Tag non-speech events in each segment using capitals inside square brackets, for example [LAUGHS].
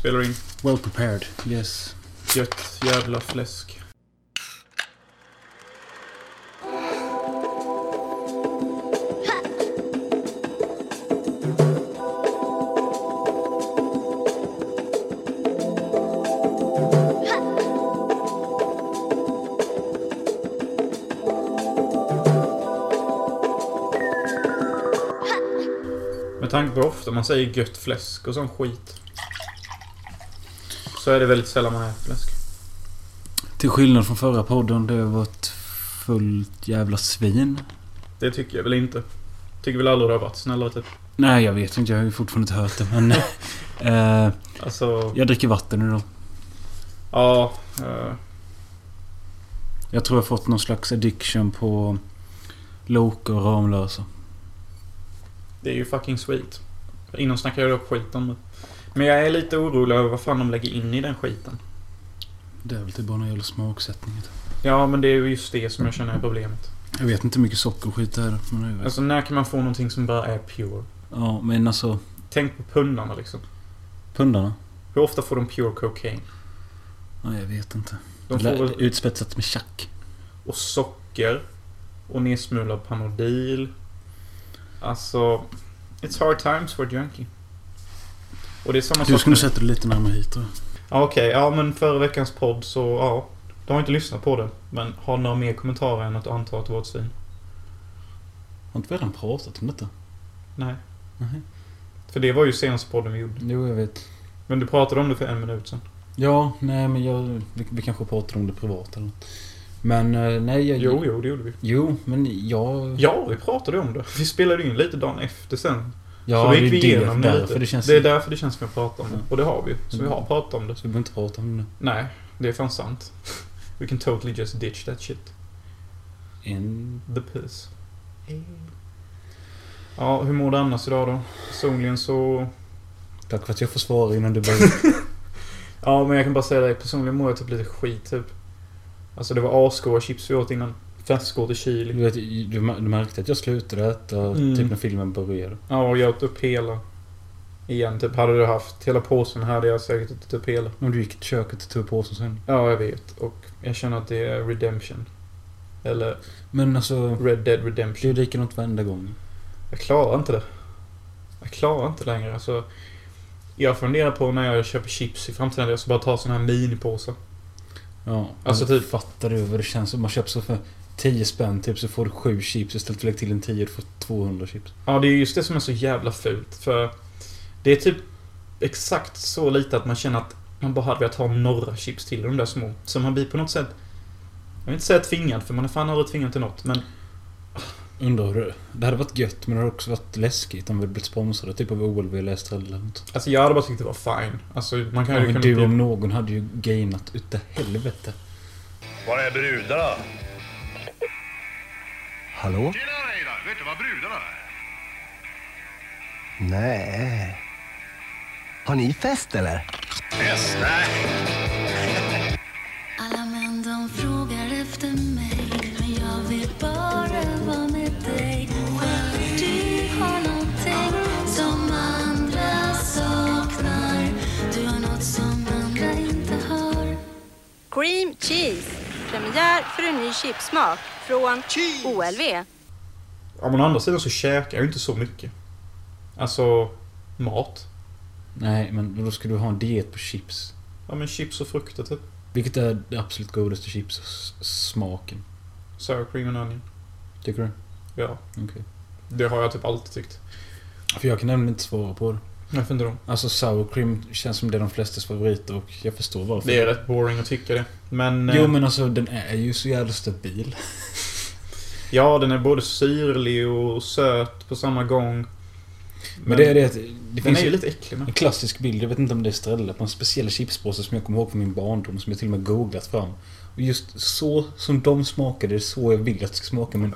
Spelar in. Well prepared. Yes. Gött jävla fläsk. Med tanke på hur ofta man säger gött fläsk och sån skit. Så är det väldigt sällan man äter fläsk. Till skillnad från förra podden jag var ett fullt jävla svin. Det tycker jag väl inte. Tycker väl aldrig det har varit snällare typ. Nej, jag vet inte. Jag har ju fortfarande inte hört det. Men... [LAUGHS] eh, Alltså, jag dricker vatten idag. ja. eh, Jag tror jag har fått någon slags addiction på Loka och Ramlösa. det är ju fucking sweet. Innan snackade jag dock skit om det. Men jag är lite orolig över vad fan de lägger in i den skiten. Det är väl typ bara någon jävla smaksättning. Ja, men det är ju just det som jag känner är problemet. Jag vet inte hur mycket socker och skit det är. Men det är Alltså, när kan man få någonting som bara är pure? Ja, men alltså... Tänk på pundarna liksom. Pundarna? Hur ofta får de pure cocaine? Nej, jag vet inte. De får väl... Utspetsat med tjack. Och socker. Och nedsmulad Panodil. Alltså... It's hard times for a junkie. Och det är samma Du skulle sätta dig lite närmare hit då. Ja, Okej, ja men förra veckans podd så, ja. Du har inte lyssnat på det. Men har några mer kommentarer än att du antar att du var ett svin? Har inte vi redan pratat om detta? Nej. Nej. För det var ju senaste podden vi gjorde. Jo, jag vet. Men du pratade om det för en minut sedan. Ja, nej men jag... Vi, vi kanske pratar om det privat eller något. Men eh, nej, jag... Jo, jo, det gjorde vi. Jo, men jag... Ja, vi pratade om det. Vi spelade in lite dagen efter sen. Ja, så det gick är vi igenom det lite. det känns... Det är därför det känns som att prata om det. Och det har vi ju. Så vi har pratat om det. Så vi behöver inte prata om det Nej, det är fan sant. We can totally just ditch that shit. En... The piss. Ja, hur mår du annars idag då? Personligen så... Tack för att jag får svara innan du börjar. [LAUGHS] Ja, men jag kan bara säga det. Personligen mår jag typ lite skit typ. Alltså det var asgoda chips vi åt innan. I Du, chili. vet, du, du märkte att jag slutade äta Mm. typ när filmen började. Ja, och jag åt upp hela. Igen, typ. Hade du haft hela påsen hade jag säkert ätit upp hela. Men du gick till köket och tog påsen sen. Ja, jag vet. Och jag känner att det är redemption. Eller Men alltså... Red Dead Det är Redemption. ju likadant varenda gång. Jag klarar inte det. Jag klarar inte längre. Alltså, jag funderar på när jag köper chips i framtiden att jag ska bara ta såna här minipåsar. Ja. Alltså, typ- Fattar du vad det känns? Man köper så för 10 spänn typ så får du 7 chips istället för att lägga till en 10 du får 200 chips. Ja, det är just det som är så jävla fult. För det är typ exakt så lite att man känner att man bara hade velat ha några chips till de där små. Så man blir på något sätt... Jag vill inte säga tvingad, för man är fan aldrig tvingad till något. Men Undrar hur det... Hade varit gött men det hade också varit läskigt om vi hade blivit sponsrade typ av OLV eller Estrella eller något. alltså jag hade bara tyckt det var fine. Alltså man kan Ja, ju men du bli- om någon hade ju gainat utav helvete. Var är brudarna? Hallå? Tjena Reidar! Vet du var brudarna är? Nej. Har ni fest eller? Yes, nej. Alla män de frågar efter mig Men jag vill bara vara med dig du har någonting som andra saknar Du har något som andra inte har Cream cheese. Premiär för en ny chipsmak från OLV. Ja, men å andra sidan så käkar jag ju inte så mycket. Alltså, mat. Nej, men då ska du ha en diet på chips. Ja, men chips och frukter typ. Vilket är det absolut godaste chips-smaken? Sour cream and onion. Tycker du? Ja, Okej. det har jag typ alltid tyckt. För jag kan nämligen inte svara på det. Varför inte då? Alltså sour cream känns som det är de flestas favoriter och jag förstår varför. Det är rätt boring att tycka det. Men... Jo eh, men alltså den är ju så jävla stabil. [LAUGHS] Ja, den är både syrlig och söt på samma gång. Men, det är det att det Den finns är ju lite äcklig med. en klassisk bild, jag vet inte om det är Estrella, på en speciell chipspåse som jag kommer ihåg från min barndom som jag till och med googlat fram. Och just så som de smakade, det är så jag vill att det ska smaka men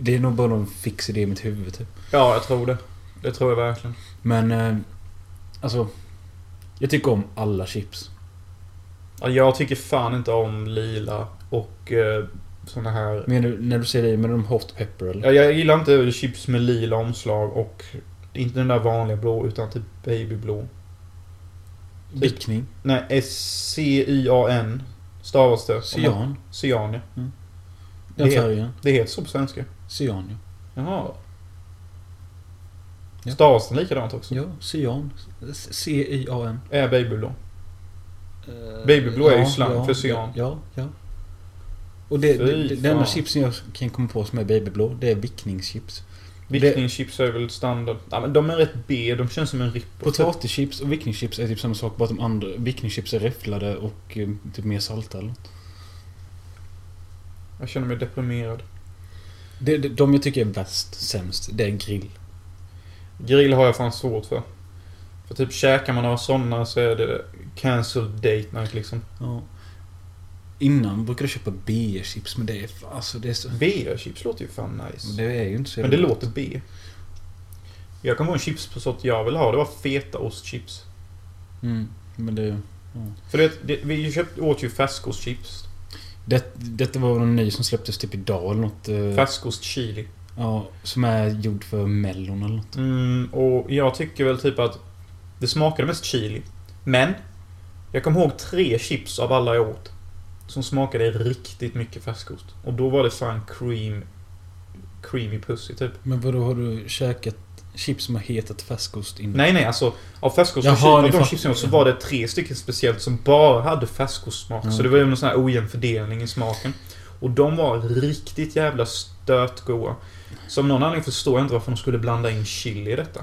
det är nog bara någon fix idé i mitt huvud typ. Ja, jag tror det. Det tror jag verkligen. Men, eh, alltså. Jag tycker om alla chips. Ja, Jag tycker fan inte om lila och eh, såna här... Menar du, när du säger det, menar du hot pepper eller? Ja, jag gillar inte chips med lila omslag och inte den där vanliga blå utan typ babyblå. Vickning. Nej, S-C-Y-A-N. Stavas det. Cyan. Cyan, ja. Den Det är- färgen. Det heter så på svenska. Cyan, ja. Jaha. Ja. Stavas likadant också? Ja, cyan. C-Y-A-N. Är babyblå? Babyblå är ju slang för cyan. Ja, ja. Och det, Fy det, det, enda chipsen jag kan komma på som är babyblå, det är vickningschips. Vickningschips är väl standard. Ja, men de är rätt B. De känns som en ripper. Potatischips och vickningschips är typ samma sak, bara att de andra vickningschips är räfflade och eh, typ mer salta eller något. Jag känner mig deprimerad. Det, det, de jag tycker är värst, sämst, det är grill. Grill har jag fan svårt för. För typ käkar man några sådana så är det cancel date night liksom. Ja. Innan brukade jag köpa BE-chips, men det är alltså det är så... B-chips låter ju fan nice. Det är ju inte så Men det låter B. Jag kommer ihåg en chipssort jag vill ha. Det var fetaostchips. Mm, men det... För det, det, vi köpte, åt ju färskostchips. det... Detta var någon ny som släpptes typ idag eller något. eh, Färskost chili. Ja, som är gjord för mellon eller något. Mm, och jag tycker väl typ att det smakade mest chili. Men jag kommer ihåg tre chips av alla jag åt. Som smakade riktigt mycket färskost. Och då var det fan cream... Creamy pussy typ. Men vadå, har du käkat chips som har hetat färskost innan? Nej, nej, alltså av färskost Jaha, av de chipsen så var det tre stycken speciellt som bara hade färskostsmak. Ja. Så det var ju någon sån här ojämn fördelning i smaken. Och de var riktigt jävla stötgoda. Som någon anledning förstår jag inte varför de skulle blanda in chili i detta.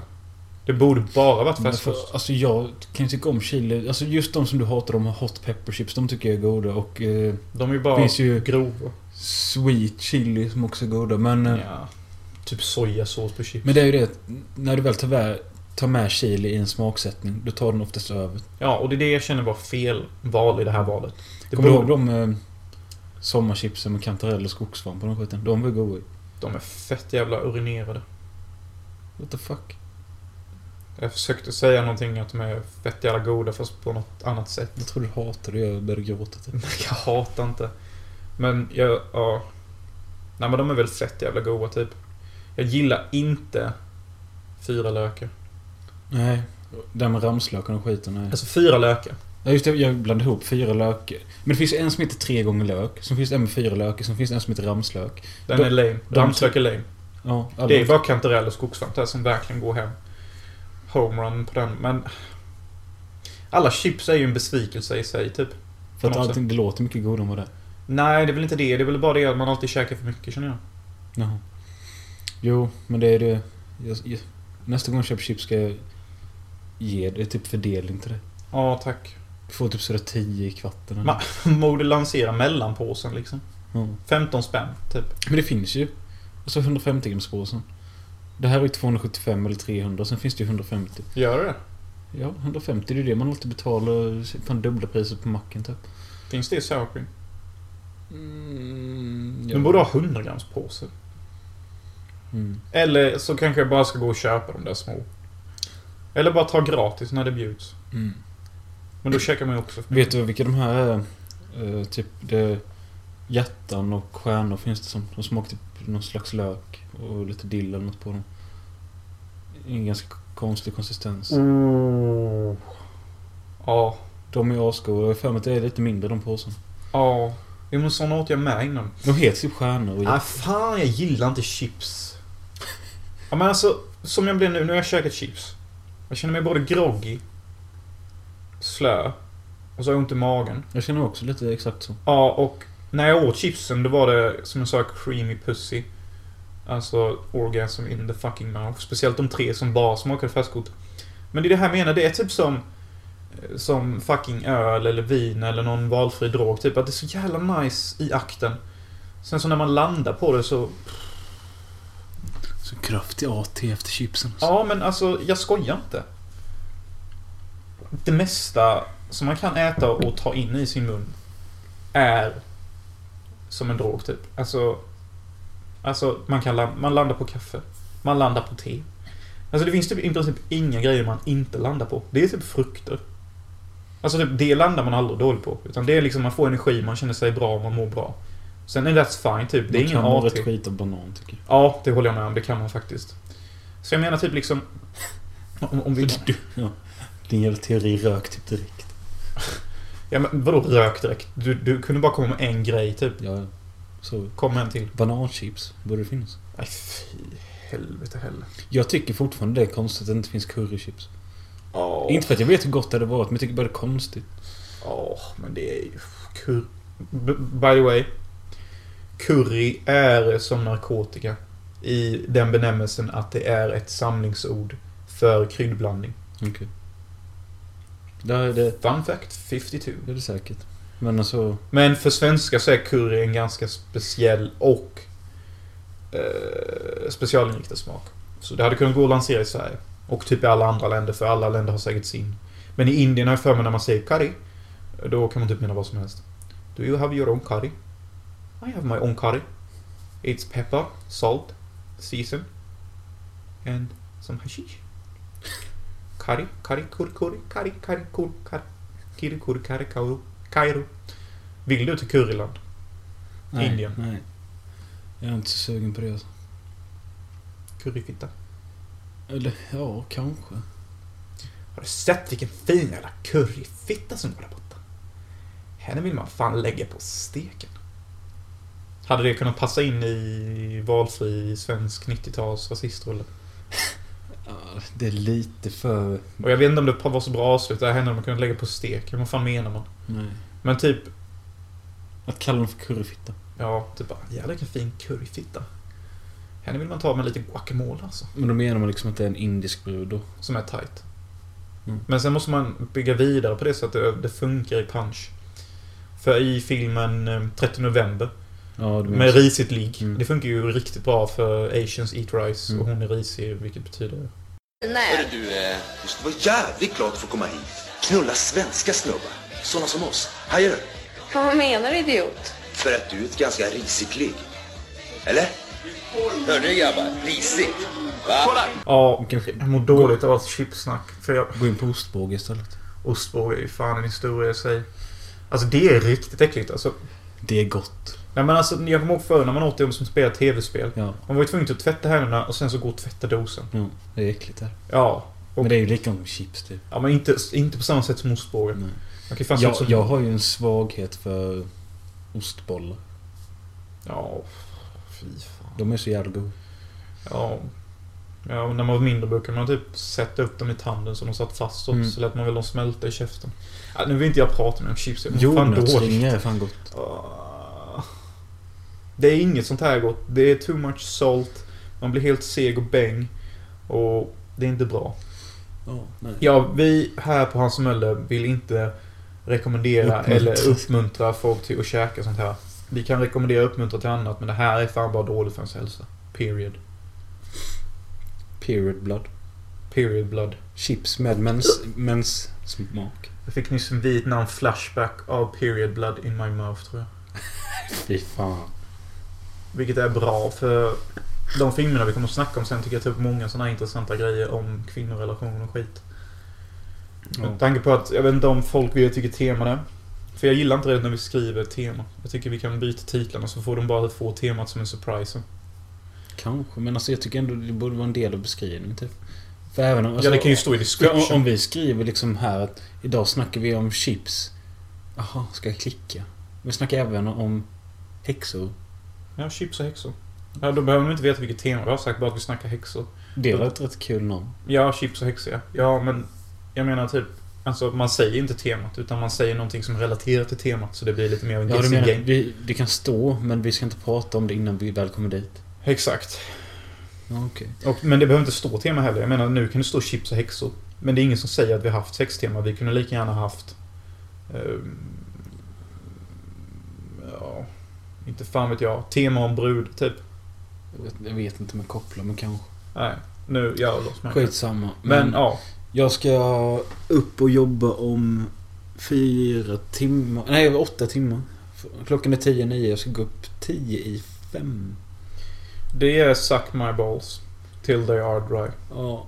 Det borde bara varit för, färskost. alltså jag kan ju tycka om chili. Alltså just de som du hatar, de hot pepper chips, de tycker jag är goda. Och eh, De är ju bara finns ju- grova. sweet chili som också är goda. Men, eh, Ja. Typ sojasås på chips. men det är ju det när du väl med, tar med chili i en smaksättning, då tar den oftast över. Ja, och det är det jag känner var fel val i det här valet. Det Kommer du borde- ihåg de eh, sommarchipsen med kantarell och skogssvamp och den skiten? De var goda. De är fett jävla urinerade. What the fuck? Jag försökte säga någonting att de är fett jävla goda fast på något annat sätt. Jag tror du hatar det, jag började gråta typ. [LAUGHS] Jag hatar inte. Men jag, ja. Nej men de är väl fett jävla goda typ. Jag gillar inte fyra lökar. Nej. Den med ramslöken och skiten, nej. Alltså fyra lökar. Ja just det, jag blandade ihop fyra lökar. Men det finns en som heter tre gånger lök. Sen finns det en med fyra lökar. Sen finns det en som heter ramslök. Den De- är lame. Ramslök är lame. Ja, alla. Det är bara kantarell och skogssvamp där som verkligen går hem. Homerun på den, men... Alla chips är ju en besvikelse i sig, typ. För att allting, det låter mycket godare än vad det. Nej, det är väl inte det. Det är väl bara det att man alltid käkar för mycket, känner jag. Jaha. Jo, men det är det. Jag, jag, nästa gång jag köper chips ska jag ge det typ fördelning till det. Ja, tack. Du får typ sådär 10 i kvarten. eller- Ma- Borde [LAUGHS] lansera mellanpåsen, liksom. Ja. 15 spänn, typ. Men det finns ju. Och så 150 grams påsen. Det här är ju 275 eller 300. Sen finns det ju 150. Gör det? Ja, 150 det är det man alltid betalar. Fan dubbla priset på macken typ. Finns det i sour cream? Mm, De borde ha 100 grams påse. Mm. Eller så kanske jag bara ska gå och köpa de där små. Eller bara ta gratis när det bjuds. Mm. Men då käkar man ju också Vet du vilka de här är? Eh, typ det... Hjärtan och stjärnor finns det som. De smakar typ någon slags lök. Och lite dill eller något på dem. En ganska konstig konsistens. Oh. Ja. De är asgoda. Jag har för mig att det är lite mindre de påsen. Ja. Jo men såna åt jag med innan. De heter typ stjärnor och Nej fan, jag gillar inte chips. Ja men alltså, som jag blir nu. Nu har jag käkat chips. Jag känner mig både groggy, slö och så har jag ont i magen. Jag känner också lite exakt så. Ja, och när jag åt chipsen då var det som jag sa creamy pussy. Alltså orgasm in the fucking mouth. Speciellt de tre som bara smakade färskott. Men det är det här jag menar, det är typ som som fucking öl eller vin eller någon valfri drog. Typ att det är så jävla nice i akten. Sen så när man landar på det så... Så kraftig AT efter chipsen. Ja, men alltså jag skojar inte. Det mesta som man kan äta och ta in i sin mun är som en drog typ. Alltså, alltså man kan man landar på kaffe. Man landar på te. Alltså det finns typ i princip inga grejer man inte landar på. Det är typ frukter. Alltså typ, det landar man aldrig dåligt på. Utan det är liksom man får energi, man känner sig bra, man mår bra. Sen är that's fine typ. Det är Man ingen kan må AT. rätt skit av banan tycker jag. Ja, det håller jag med om. Det kan man faktiskt. Så jag menar typ liksom... Om, om vi... [LAUGHS] Ja. Din jävla teori rök typ direkt. [LAUGHS] Ja men vadå rök direkt? Du, du kunde bara komma med en grej typ. Ja, så. Kom med en till. Bananchips borde det finnas. Nej fy helvete heller. Jag tycker fortfarande det är konstigt att det inte finns currychips. Åh, Inte för att jag vet hur gott det hade varit, men jag tycker bara det är konstigt. åh, men det är ju... Kur... B- by the way. Curry är som narkotika. I den benämningen att det är ett samlingsord för kryddblandning. Okej. Det är det, Fun fact 52. det är det säkert. Men alltså... Men för svenska så är curry en ganska speciell och eh, specialinriktad smak. Så det hade kunnat gå att lansera i Sverige. Och typ i alla andra länder, för alla länder har säkert sin. Men i Indien har jag för mig när man säger curry, då kan man typ mena vad som helst. Do you have your own curry? I have my own curry. It's pepper, salt, season, and some hashish. Kari, Kari, Kur, Kur, Kari, Kari, Kur, Kari, Kiri, Kur, Kari, Kauru, Kairo. Vill du till Kuriland? Nej, Indien? Nej. Jag är inte så sugen på det. Alltså. Curryfitta? Eller, ja, kanske. Har du sett vilken fin jävla curryfitta som går där borta? Henne vill man fan lägga på steken. Hade det kunnat passa in i valfri svensk 90-tals rasistrolle? [LAUGHS] Ja, det är lite för... Och jag vet inte om det var så bra avslut. Det här hände man kunnat lägga på steken. Vad fan menar man? Nej. Men typ, Att kalla dem för curryfitta. ja, typ bara, jävlar vilken fin curryfitta. Henne vill man ta med lite guacamole alltså. Men då menar man liksom att det är en indisk brud då? Som är tight. Mm. Men sen måste man bygga vidare på det så att det, det funkar i punch. För i filmen eh, 30 november Ja, med risigt ligg. Mm. Det funkar ju riktigt bra för Asians eat rice Mm. och hon är risig vilket betyder... Hörru du, eh, du ska vara jävligt glad att få komma hit. Knulla svenska snubbar. Såna som oss. Hajar du? Vad menar du idiot? För att du är ett ganska risigt ligg. Eller? Hörde ni grabbar? Risigt. Va? Ja, Kanske- jag mår dåligt av allt chipsnack. För jag, Gå in på ostbåge istället. ostbåge är ju fan en historia i sig. Alltså det är riktigt äckligt alltså. Det är gott. Nej men alltså, jag kommer ihåg förr när man åt det som spelar tv-spel. Ja. Man var ju tvungen att tvätta händerna och sen så gå och tvätta dosen. ja det är äckligt där. Ja. Och, Men det är ju likadant med chips typ. ja men inte, inte på samma sätt som. Nej. Se Jag, som... jag har ju en svaghet för ostbollar. Ja, fy fan. De är så jävla goda. Ja. Ja, och när man var mindre brukade man typ sätta upp dem i tanden så de satt fast och Mm. så lät man väl dem smälta i käften. Ja, nu vill inte jag prata mer om chips. Jag. Jordnötsringar är fan gott. Ah. Det är inget sånt här gott. Det är too much salt. Man blir helt seg och bäng. Och det är inte bra. Ja, nej. Ja, vi här på Hans Möller vill inte rekommendera Uppmuntra. eller uppmuntra folk till att käka sånt här. Vi kan rekommendera och uppmuntra till annat, men det här är fan bara dåligt för ens hälsa. Period. Period blood. Period blood. Chips med mens, mens smak. Jag fick nyss en Vietnam flashback av period blood in my mouth, tror jag. Fy fan. Vilket är bra, för de filmerna vi kommer att snacka om sen tycker jag tar upp många sådana intressanta grejer om kvinnorelationer och skit. Ja. Med tanke på att, jag vet inte om folk vet vilket tema det är. För jag gillar inte det när vi skriver tema. Jag tycker vi kan byta titlarna så får de bara få temat som en surprise. Kanske, men alltså jag tycker ändå det borde vara en del av beskrivningen typ. För även om... Alltså, ja, det kan ju stå i description. om, om vi skriver liksom här att idag snackar vi om chips. Jaha, ska jag klicka? Vi snackar även om häxor. Ja, chips och häxor. Ja, då behöver man inte veta vilket tema vi har sagt, bara att vi snackar häxor. Det var ett rätt kul namn. Ja, chips och häxor ja. Ja, men jag menar typ... Alltså man säger inte temat, utan man säger någonting som relaterar till temat. Så det blir lite mer av en Ja, guessing menar, game. vi, det kan stå, men vi ska inte prata om det innan vi väl kommer dit. Exakt. Och, men det behöver inte stå tema heller. Jag menar, nu kan det stå chips och häxor. Men det är ingen som säger att vi har haft sextema. Vi kunde lika gärna haft... ehm, ja... Inte fan vet jag. Tema om brud, typ. Jag vet, jag vet inte om jag kopplar, men kanske. Nej, nu... Jag låts med. Skitsamma. Men ja. Jag ska upp och jobba om fyra timmar. Nej, åtta timmar. Klockan är tio nio. Jag ska gå upp tio i fem. Det är suck my balls. Till they are dry. Ja.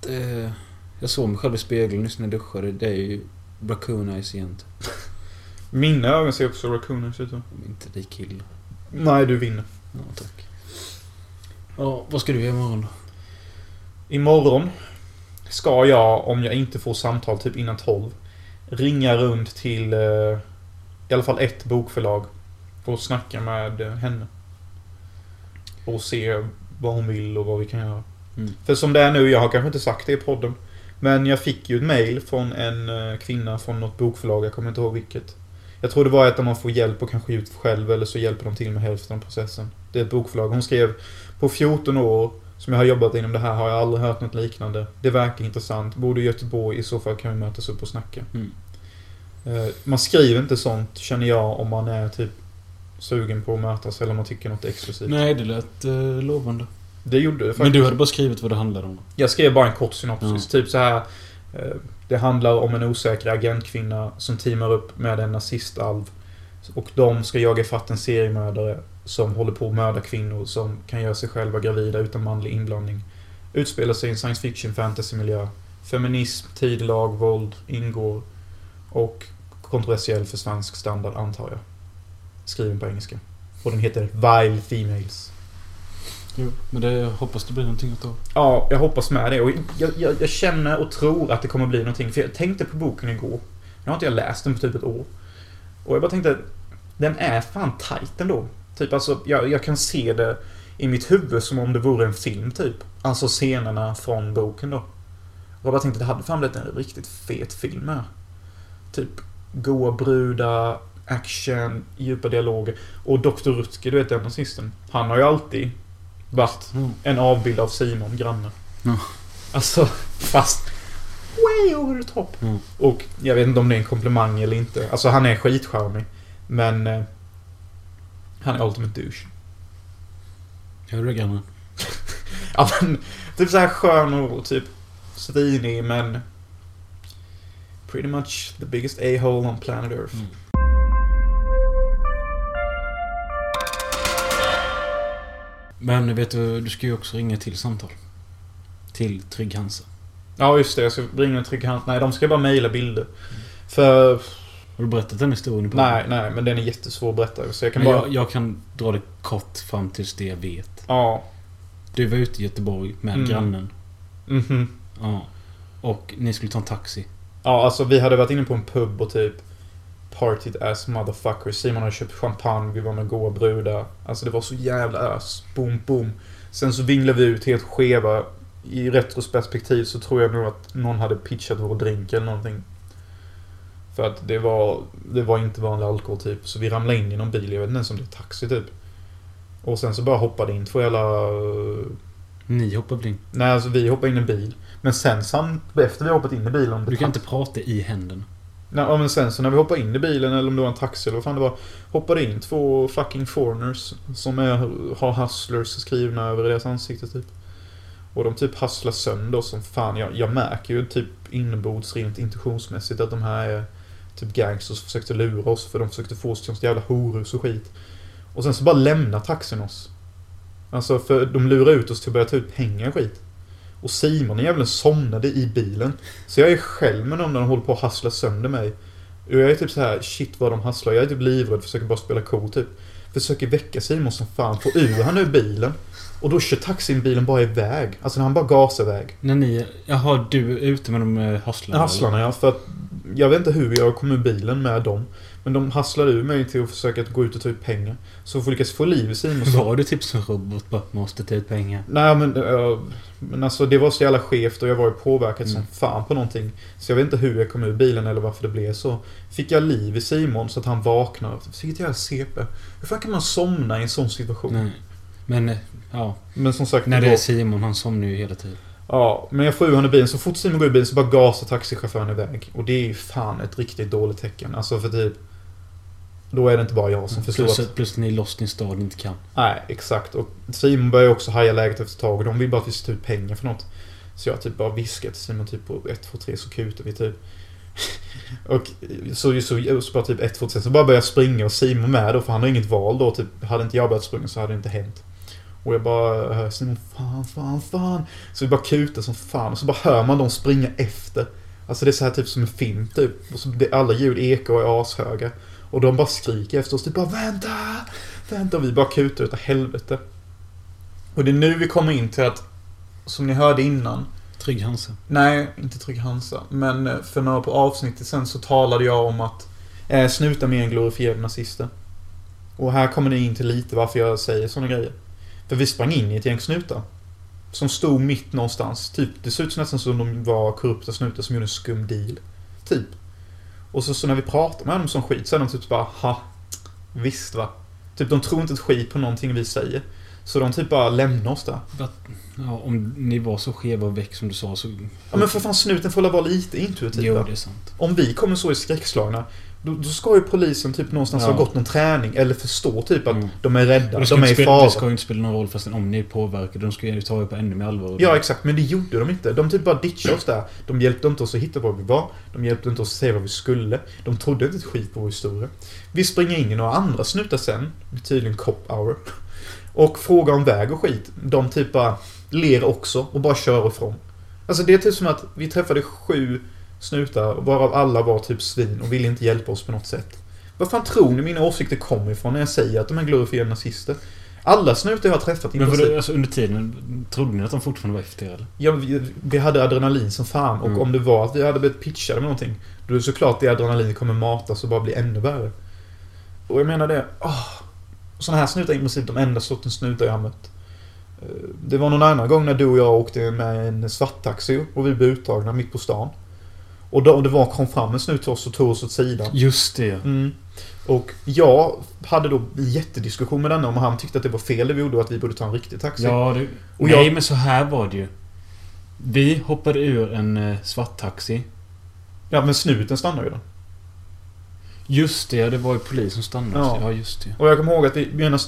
Det, jag såg mig själv i spegeln nyss när jag duschade. Det är ju Raccoon Eyes igen. [LAUGHS] Mina ögon ser också raccooners ut. Inte lika illa. Nej, du vinner. Ja, tack. Ja, vad ska du göra imorgon då? Imorgon ska jag, om jag inte får samtal typ innan 12, ringa runt till eh, i alla fall ett bokförlag och snacka med eh, henne. Och se vad hon vill och vad vi kan göra. Mm. För som det är nu, jag har kanske inte sagt det i podden. Men jag fick ju ett mail från en eh, kvinna från något bokförlag, jag kommer inte ihåg vilket. Jag tror det var att man får hjälp och kanske ge ut själv eller så hjälper de till med hälften av processen. Det är ett bokförlag. Hon skrev på 14 år som jag har jobbat inom det här har jag aldrig hört något liknande. Det verkar intressant. Bor du i Göteborg i så fall kan vi mötas upp och snacka. Mm. Eh, Man skriver inte sånt känner jag om man är typ sugen på att mötas eller om man tycker något exklusivt. Nej, det lät uh, lovande. Det gjorde det faktiskt. Men du hade bara skrivit vad det handlade om. Jag skrev bara en kort synopsis. Ja. Typ så här. eh, det handlar om en osäker agentkvinna som teamar upp med en nazistalv. Och de ska jaga fatt en seriemördare som håller på att mörda kvinnor som kan göra sig själva gravida utan manlig inblandning. Utspelar sig i en science fiction fantasy-miljö. Feminism, tidelag, våld ingår. Och kontroversiell för svensk standard antar jag. Skriven på engelska. Och den heter Vile Females. Jo, men det jag hoppas det blir någonting utav. Ja, jag hoppas med det. Och jag, jag, jag känner och tror att det kommer bli någonting. För jag tänkte på boken igår. Nu har inte jag läst den på typ ett år. Och jag bara tänkte, den är fan tight ändå. Typ alltså, jag, jag kan se det i mitt huvud som om det vore en film typ. Alltså scenerna från boken då. Och jag bara tänkte, det hade fan blivit en riktigt fet film med. Typ goa brudar, action, djupa dialoger. Och Dr. Rutger, du vet den nazisten. Han har ju alltid varit Mm. en avbild av Simon, grannen. Ja. Alltså, fast way over the top. Mm. Och jag vet inte om det är en komplimang eller inte. Alltså han är skitcharmig. Men... Eh, han är ultimate douche. Hör du grannen? [LAUGHS] Ja men, typ så här skön och typ svinig men... Pretty much the biggest a-hole on planet Earth. Mm. Men vet du, du ska ju också ringa till samtal. Till Trygg Hansa. Ja just det, jag ska ringa trygg hand. Nej, de ska bara mejla bilder. För... Har du berättat den historien? Nej, nej, men den är jättesvår att berätta. Så jag kan Men bara... jag, jag kan dra det kort fram tills det jag vet. Ja. Du var ute i Göteborg med Mm. grannen. Mhm. Ja. Och ni skulle ta en taxi. Ja, alltså vi hade varit inne på en pub och typ partied as motherfuckers. Simon hade köpt champagne, vi var med goa brudar. Alltså det var så jävla ös. Boom, boom. Sen så vinglade vi ut helt skeva. I retrospektiv så tror jag nog att någon hade pitchat vår drink eller någonting. För att det var, det var inte vanlig alkohol typ. Så vi ramlade in i någon bil, jag vet inte ens om det är taxi typ. Och sen så bara hoppade in två jävla... Ni hoppar väl in? Nej, alltså vi hoppade in i en bil. Men sen sam, efter vi hoppat in i bilen... Du kan inte prata i händerna. Ja, men sen så när vi hoppade in i bilen, eller om det var en taxi eller vad fan det var. Hoppade in två fucking foreigners som är, har hustlers skrivna över deras ansikte typ. Och de typ hustlar sönder oss som fan. Jag, jag märker ju typ inombords rent intuitionsmässigt att de här är typ gangsters som försökte lura oss för de försökte få oss till något jävla horhus och skit. Och sen så bara lämnar taxin oss. Alltså för de lurar ut oss till att börja ta ut pengar och skit. Och Simon jäveln somnade i bilen. Så jag är själv med dem när de håller på att hassla sönder mig. Och jag är typ så här, shit vad de hasslar. Jag är typ livrädd, försöker bara spela cool typ. Försöker väcka Simon som fan, få ur han ur bilen. Och då kör taxin bilen bara iväg. Alltså han bara gasar iväg. När ni... Jaha, du är ute med de eh, hasslarna? Hasslarna ja, för att jag vet inte hur jag kom ur bilen med dem. Men de hasslade ur mig till att försöka gå ut och ta ut pengar. Så att lyckas få liv i Simon så... Var du typ som robot bara måste ta ut pengar? Nej men, äh, men alltså det var så jävla skevt och jag var ju påverkad Mm. som fan på någonting. Så jag vet inte hur jag kom ur bilen eller varför det blev så. Fick jag liv i Simon så att han vaknar. Vilket jävla CP. Hur fan kan man somna i en sån situation? Nej. Men, eh, ja. Men som sagt, När det är Simon, han somnar ju hela tiden. Ja, men jag får ur honom i bilen. Så fort Simon går ur bilen så bara gasar taxichauffören iväg. Och det är ju fan ett riktigt dåligt tecken. Alltså för typ... Då är det inte bara jag som förstår Plus, att... plus att ni är lost i en stad inte kan. Nej, exakt. Och Simon börjar också haja läget efter ett tag. Och de vill bara att vi ska ta ut pengar för något. Så jag typ bara viskar till Simon typ på 1, 2, 3 så kutar vi typ. [LAUGHS] och så, så, så bara typ 1, 2, 3 så bara börjar jag springa och Simon med då för han har inget val då. Typ, hade inte jag börjat springa så hade det inte hänt. Och jag bara hör Simon fan, fan, fan. Så vi bara kutar som fan. Och så bara hör man dem springa efter. Alltså det är så här typ som en film typ. Och så det, alla ljud ekar och är ashöga. Och de bara skriker efter oss. Typ bara vänta! Vänta! Och vi bara kutar utav helvete. Och det är nu vi kommer in till att, som ni hörde innan, Trygg Hansa. Nej, inte Trygg Hansa. Men eh, för några på avsnittet sen så talade jag om att eh, snutar mer än glorifierade nazister. Och här kommer ni in till lite varför jag säger såna grejer. För vi sprang in i ett gäng snutar. Som stod mitt någonstans. Typ, det såg ut nästan som de var korrupta snutar som gjorde en skum deal. Typ. Och så, så när vi pratar med dem som skit så är de typ bara ha Visst va. Typ de tror inte ett skit på någonting vi säger. Så de typ bara lämnar oss där. Ja, om ni var så skeva och väck som du sa så... Ja men för fan snuten får väl vara lite intuitiv Jo, va? det är sant. Om vi kommer så i skräckslagna då, då ska ju polisen typ någonstans Ja. ha gått någon träning eller förstå typ att Mm. de är rädda, de är i spela, det fara. ska ju inte spela någon roll fastän om ni är påverkade. De ska ju ta er på ännu mer allvar. Ja exakt, men det gjorde de inte. De typ bara ditchade oss där. De hjälpte inte oss att hitta var vi var. De hjälpte inte oss att säga vad vi skulle. De trodde inte ett skit på vår historia. Vi springer in i några andra snutar sen, tydligen cop hour. Och frågar om väg och skit. De typ bara ler också och bara kör ifrån. Alltså det är typ som att vi träffade sju snutar varav alla var typ svin och ville inte hjälpa oss på något sätt. Vad fan tror ni mina åsikter kommer ifrån när jag säger att de är glorifierade nazister? Alla snutar jag har träffat Men princip- vadå, alltså under tiden, trodde ni att de fortfarande var efter er eller? Ja, vi, vi hade adrenalin som fan och Mm. om det var att vi hade blivit pitchade med någonting Då är det såklart det adrenalin kommer matas och bara bli ännu värre. Och jag menar det... Oh, såna här snutar är i princip de enda sortens snutar jag har mött. Eh, Det var någon annan gång när du och jag åkte med en svarttaxi och vi blev uttagna mitt på stan. Och då det var, kom fram en snut till oss och tog oss åt sidan. Just det. Mm. Och jag hade då jättediskussion med denne om han tyckte att det var fel det vi gjorde och att vi borde ta en riktig taxi. Ja, det, Och nej jag- men så här var det ju. Vi hoppade ur en eh, svart taxi. ja men snuten stannade ju då. Just det, det var ju polis som stannade. Ja. Ja, just det. Och jag kommer ihåg att vi,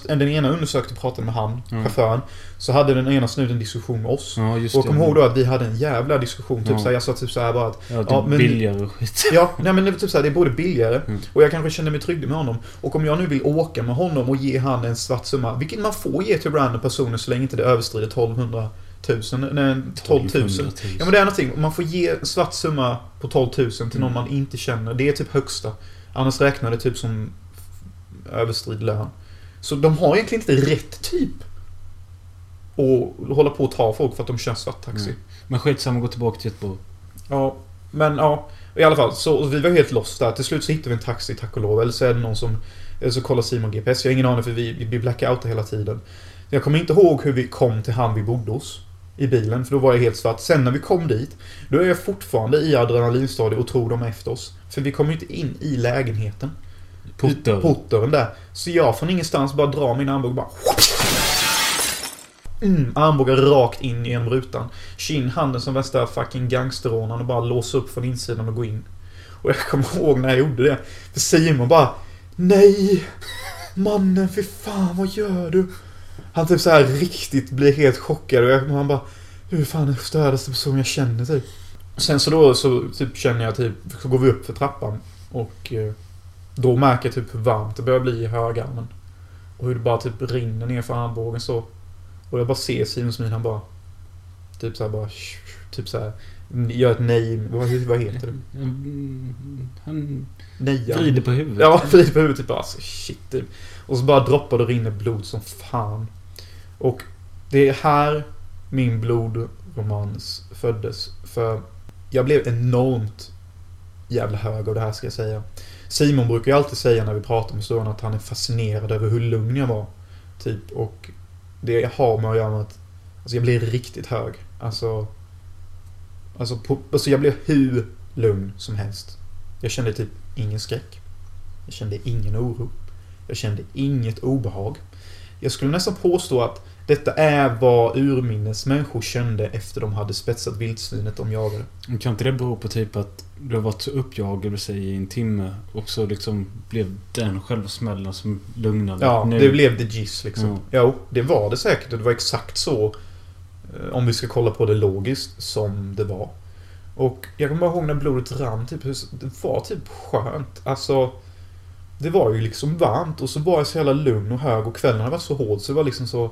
den ena undersökte och pratade med han, Mm. chauffören. Så hade den ena snuten diskussion med oss. Ja, just och jag kommer ihåg då att vi hade en jävla diskussion. Typ Ja. såhär, jag sa typ såhär bara att Ja, det Ja, är men- billigare och skit. Ja, nej men typ såhär, det är både billigare Mm. och jag kanske kände mig trygg med honom. Och om jag nu vill åka med honom och ge han en svart summa, vilket man får ge till random personer så länge inte det överskrider 1200 000, nej 12 000. 1200 000. Ja men det är någonting, man får ge en svart summa på 12 000 till någon Mm. man inte känner. Det är typ högsta. Annars räknar det typ som överstrid lön. Så de har egentligen inte rätt typ att hålla på och ta folk för att de kör svarttaxi. Mm. Men skitsamma, gå tillbaka till Göteborg. Ja, men ja. I alla fall, så vi var helt lost där. Till slut så hittade vi en taxi, tack och lov. Eller så är det någon som... Eller så kollar Simon GPS. Jag har ingen aning för vi, vi blackoutar hela tiden. Jag kommer inte ihåg hur vi kom till han vi bodde hos. I bilen, för då var jag helt svart. Sen när vi kom dit, då är jag fortfarande i adrenalinstadiet och tror de är efter oss. För vi kommer ju inte in i lägenheten. Portdörren. Portdörren där. Så jag från ingenstans bara drar min armbåge och bara... Mm, armbågar rakt in genom rutan. Kin handen som värsta fucking gangsterrånaren och bara låsa upp från insidan och gå in. Och jag kommer [LAUGHS] ihåg när jag gjorde det. För Simon bara... Nej! Mannen, fy fan, vad gör du? Han typ så här riktigt blir helt chockad och jag, han bara... Hur fan är stördaste person jag känner typ? Sen så då så typ känner jag typ... Så går vi upp för trappan. Och... eh, Då märker jag typ hur varmt det börjar bli i högarmen. Och hur det bara typ rinner ner för armbågen så. Och jag bara ser Simons min, han bara... Typ såhär bara... Typ såhär... Gör ett nej. Vad, vad heter det? Han Neja. vrider på huvudet. Ja, [LAUGHS] vrider på huvudet typ bara alltså, shit typ. Och så bara droppar det och rinner blod som fan. Och det är här min blodromans föddes. För jag blev enormt jävla hög av det här ska jag säga. Simon brukar ju alltid säga när vi pratar med historien att han är fascinerad över hur lugn jag var. Typ. Och det har med att göra med att alltså, jag blev riktigt hög. Alltså... Alltså, på, alltså jag blev hur lugn som helst. Jag kände typ ingen skräck. Jag kände ingen oro. Jag kände inget obehag. Jag skulle nästan påstå att detta är vad urminnes människor kände efter de hade spetsat vildsvinet de jagade. Kan inte det bero på typ att du har varit så uppjagad i en timme och så liksom blev den själva smällen som lugnade? Ja, Nu- det blev the gist liksom. Mm. Jo, det var det säkert och det var exakt så. eh, Om vi ska kolla på det logiskt, som det var. Och jag kommer bara ihåg när blodet rann, typ, det var typ skönt. Alltså, det var ju liksom varmt och så var jag så jävla lugn och hög och kvällen hade varit så hård så det var liksom så...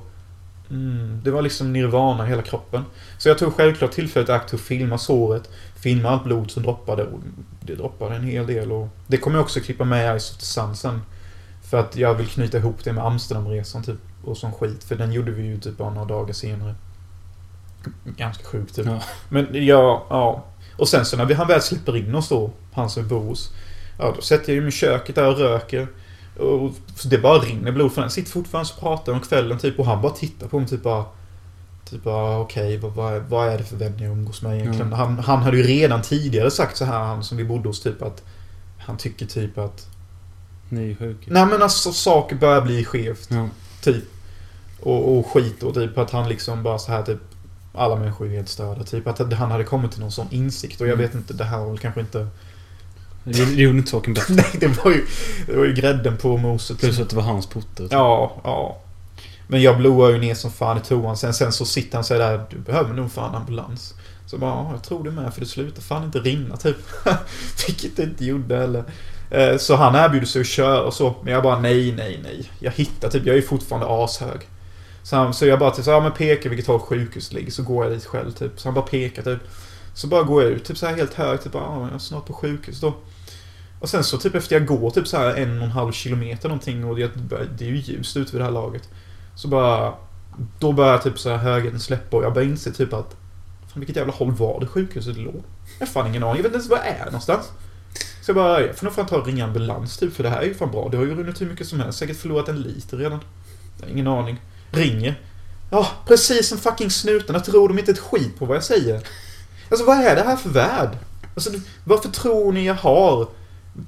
Mm, det var liksom nirvana i hela kroppen. Så jag tog självklart tillfället i akt att filma såret, filma allt blod som droppade och det droppade en hel del och det kommer jag också klippa med i Ice of the Sun sen. För att jag vill knyta ihop det med Amsterdamresan typ och sån skit. För den gjorde vi ju typ bara några dagar senare. ganska sjukt typ. Ja. Men ja, ja. Och sen så när vi, han väl släpper in oss då, han som bor hos. Ja, då sätter jag ju mig i köket där och röker. Och det bara rinner blod för den sitter fortfarande och pratar om kvällen typ och han bara tittar på mig typ bara... Typ bara okej, vad, vad, vad är det för vän jag umgås med egentligen? Han, han hade ju redan tidigare sagt så här, han som vi bodde hos typ att... Han tycker typ att... Ni är sjuka. Nej men alltså saker börjar bli skevt. Ja. Typ. Och, och skit och typ att han liksom bara så här typ alla människor är helt störda. Typ att han hade kommit till någon sån insikt. Och jag Mm. vet inte, det här var väl kanske inte... Det, det gjorde inte saken bättre. [LAUGHS] Nej, det var ju, det var ju grädden på moset. Plus att det var hans porter. Ja, ja. Men jag blåar ju ner som fan i toan. Sen, sen så sitter han säger där, du behöver nog fan ambulans. Så bara, ja, jag tror det med för det slutar fan inte rinna typ. [LAUGHS] Vilket det inte gjorde heller. Eh, Så han erbjuder sig att köra och så. Men jag bara, nej, nej, nej. Jag hittar typ, jag är ju fortfarande ashög. Så, han, så jag bara typ så, ja men pekar vilket håll sjukhuset ligger så går jag dit själv typ. Så han bara pekar typ. Så bara går jag ut typ så här helt högt, typ bara, ah, jag är snart på sjukhus då. Och sen så typ efter jag går typ så här en och en halv kilometer någonting och det, det är ju ljust ute vid det här laget. Så bara... Då börjar typ så här högheten släppa och jag börjar inse typ att... Fan vilket jävla håll var det sjukhuset låg? Jag har fan ingen aning. Jag vet inte ens var jag är någonstans. Så jag bara, jag får nog fan ta och ringa ambulans typ för det här är ju fan bra. Det har ju runnit hur mycket som helst. Säkert förlorat en liter redan. Jag har ingen aning. Ringer. Ja, precis som fucking snutarna tror de inte ett skit på vad jag säger. Alltså vad är det här för värld? Alltså varför tror ni jag har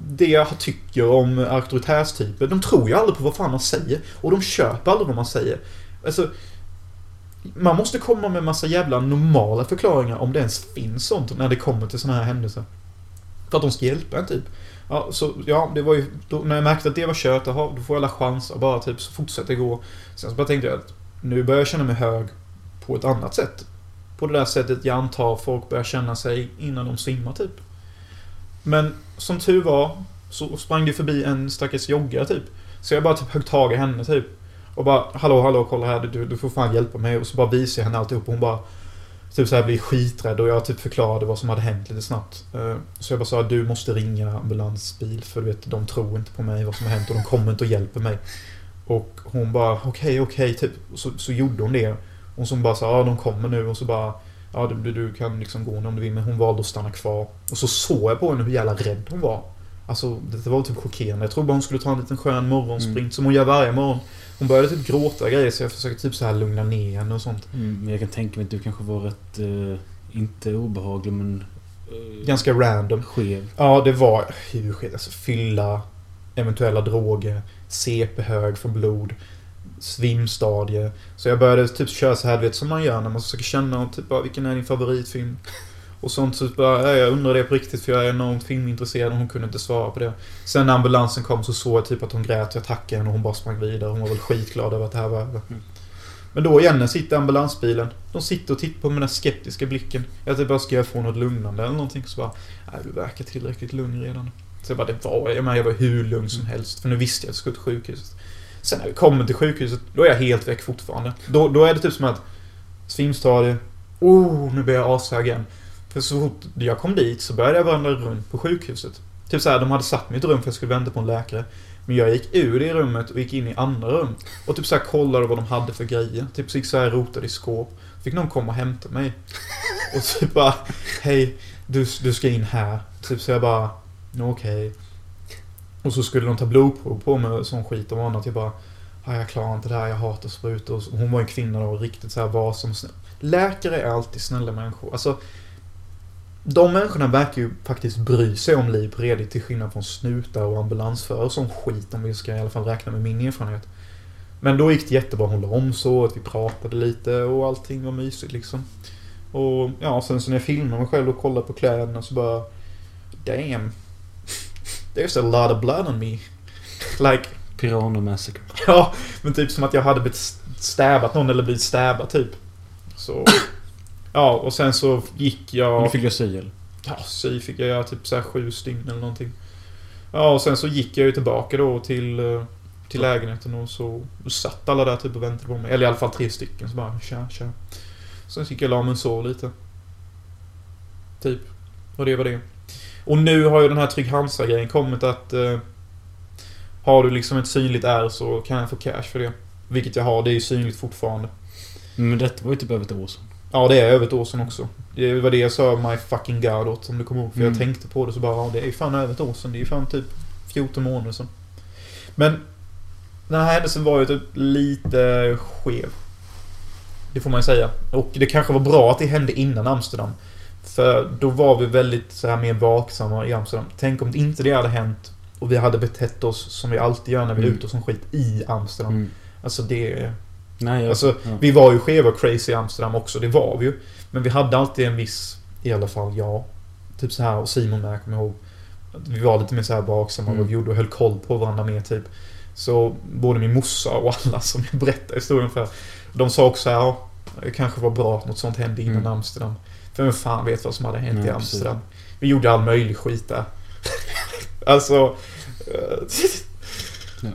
det jag tycker om auktoritärstyper? De tror ju aldrig på vad fan man säger. Och de köper aldrig vad man säger. Alltså, man måste komma med massa jävla normala förklaringar om det ens finns sånt när det kommer till såna här händelser. För att de ska hjälpa en typ. Ja, så ja, det var ju... Då, när jag märkte att det var kört, aha, då får jag alla att Bara typ, så fortsätter gå. Sen så bara tänkte jag att nu börjar jag känna mig hög på ett annat sätt. På det där sättet jag antar folk börjar känna sig innan de svimmar typ. Men som tur var så sprang det förbi en stackars joggare typ. Så jag bara typ högg tag i henne typ. Och bara hallå hallå kolla här du, du får fan hjälpa mig. Och så bara visade jag henne alltihop och hon bara Typ så här blir skiträdd och jag typ förklarade vad som hade hänt lite snabbt. Eh, så jag bara sa du måste ringa ambulansbil för du vet de tror inte på mig vad som har hänt och de kommer inte och hjälper mig. Och hon bara okej okej typ. Så, så gjorde hon det. Och så bara sa ja de kommer nu och så bara Ja du, du, kan liksom gå om du vill men hon valde att stanna kvar. Och så såg jag på henne hur jävla rädd hon var. Alltså det var typ chockerande. Jag tror bara hon skulle ta en liten skön morgonsprint som hon gör varje morgon. Hon började typ gråta grejer så jag försökte typ så här lugna ner henne och sånt. Mm, men jag kan tänka mig att du kanske var rätt... Eh, inte obehaglig men... Eh, Ganska random. skev. Ja, det var hur skit. Alltså fylla, eventuella droger, CP-hög för blod, svimstadie. Så jag började typ köra så här, du vet som man gör när man försöker känna typ bara, vilken är din favoritfilm? Och sånt så bara, ja, jag undrar det på riktigt för jag är enormt filmintresserad och hon kunde inte svara på det. Sen när ambulansen kom så såg jag typ att hon grät, jag tackade henne och hon bara sprang vidare. Hon var väl skitglad över att det här var över. Men då igen, sitter ambulansbilen. De sitter och tittar på mig med den skeptiska blicken. Jag typ bara, ska jag få något lugnande eller någonting? Så bara, nej du verkar tillräckligt lugn redan. Så jag bara, det var jag. Jag var hur lugn som helst. För nu visste jag att jag skulle till sjukhuset. Sen när vi kommer till sjukhuset, då är jag helt väck fortfarande. Då, då är det typ som att svimstadie. Oh, nu blir jag ashög igen. För så fort jag kom dit så började jag vandra runt på sjukhuset. Typ såhär, de hade satt mig i ett rum för jag skulle vänta på en läkare. Men jag gick ur det rummet och gick in i andra rum. Och typ såhär kollade vad de hade för grejer. Typ så gick såhär rotade i skåp. Fick någon komma och hämta mig. Och typ bara, hej, du, du ska in här. Typ så jag bara, okej. okej. Och så skulle de ta blodprov på mig och sån skit och annat. Jag bara, "Ja, jag klarar inte det här, jag hatar sprutor. Och Hon var en kvinna då, riktigt såhär var som snäll. Läkare är alltid snälla människor. Alltså, de människorna verkar ju faktiskt bry sig om liv på redigt, till skillnad från snutar och ambulansförare och sån skit om vi ska i alla fall räkna med min erfarenhet. Men då gick det jättebra. Hon la om så att vi pratade lite och allting var mysigt liksom. Och ja, sen så när jag filmade mig själv och kollade på kläderna så bara... Damn. There's a lot of blood on me. Like, Piranha Massacre. [LAUGHS] ja, men typ som att jag hade blivit stäbat någon eller blivit stäbad typ. Så... Ja, och sen så gick jag... Men du fick jag sy eller? Ja, sy fick jag göra typ så här sju stygn eller någonting. Ja, och sen så gick jag ju tillbaka då till, eh, till lägenheten och så satt alla där typ och väntade på mig. Eller i alla fall tre stycken. Så bara tja, tja. Sen gick jag och la mig och sov lite. Typ. Och det var det. Och nu har ju den här Trygg Hansa-grejen kommit att... Eh, har du liksom ett synligt R så kan jag få cash för det. Vilket jag har, det är ju synligt fortfarande. Men detta var ju typ över ett år sedan. Ja, det är över ett år sedan också. Det var det jag sa My fucking God åt, om du kommer ihåg. För Mm. jag tänkte på det så bara, ja det är ju fan över ett år sedan. Det är ju fan typ 14 månader sedan. Men den här händelsen var ju typ lite skev. Det får man ju säga. Och det kanske var bra att det hände innan Amsterdam. För då var vi väldigt så här mer vaksamma i Amsterdam. Tänk om inte det hade hänt och vi hade betett oss som vi alltid gör när vi är Mm. ute och som skit i Amsterdam. Mm. Alltså det... Nej, jag, Alltså, ja. vi var ju skeva och crazy i Amsterdam också, det var vi ju. Men vi hade alltid en viss, i alla fall jag, typ så här och Simon med, kommer jag ihåg. Att Vi var lite mer så här vaksamma Mm. vad vi gjorde och höll koll på varandra mer typ. Så både min morsa och alla [LAUGHS] som jag berättar historien för, de sa också ja, det kanske var bra att något sånt hände innan Mm. Amsterdam. För vem fan vet vad som hade hänt Nej, i precis. Amsterdam. Vi gjorde all möjlig skit där. [LAUGHS] alltså... eh, Ja.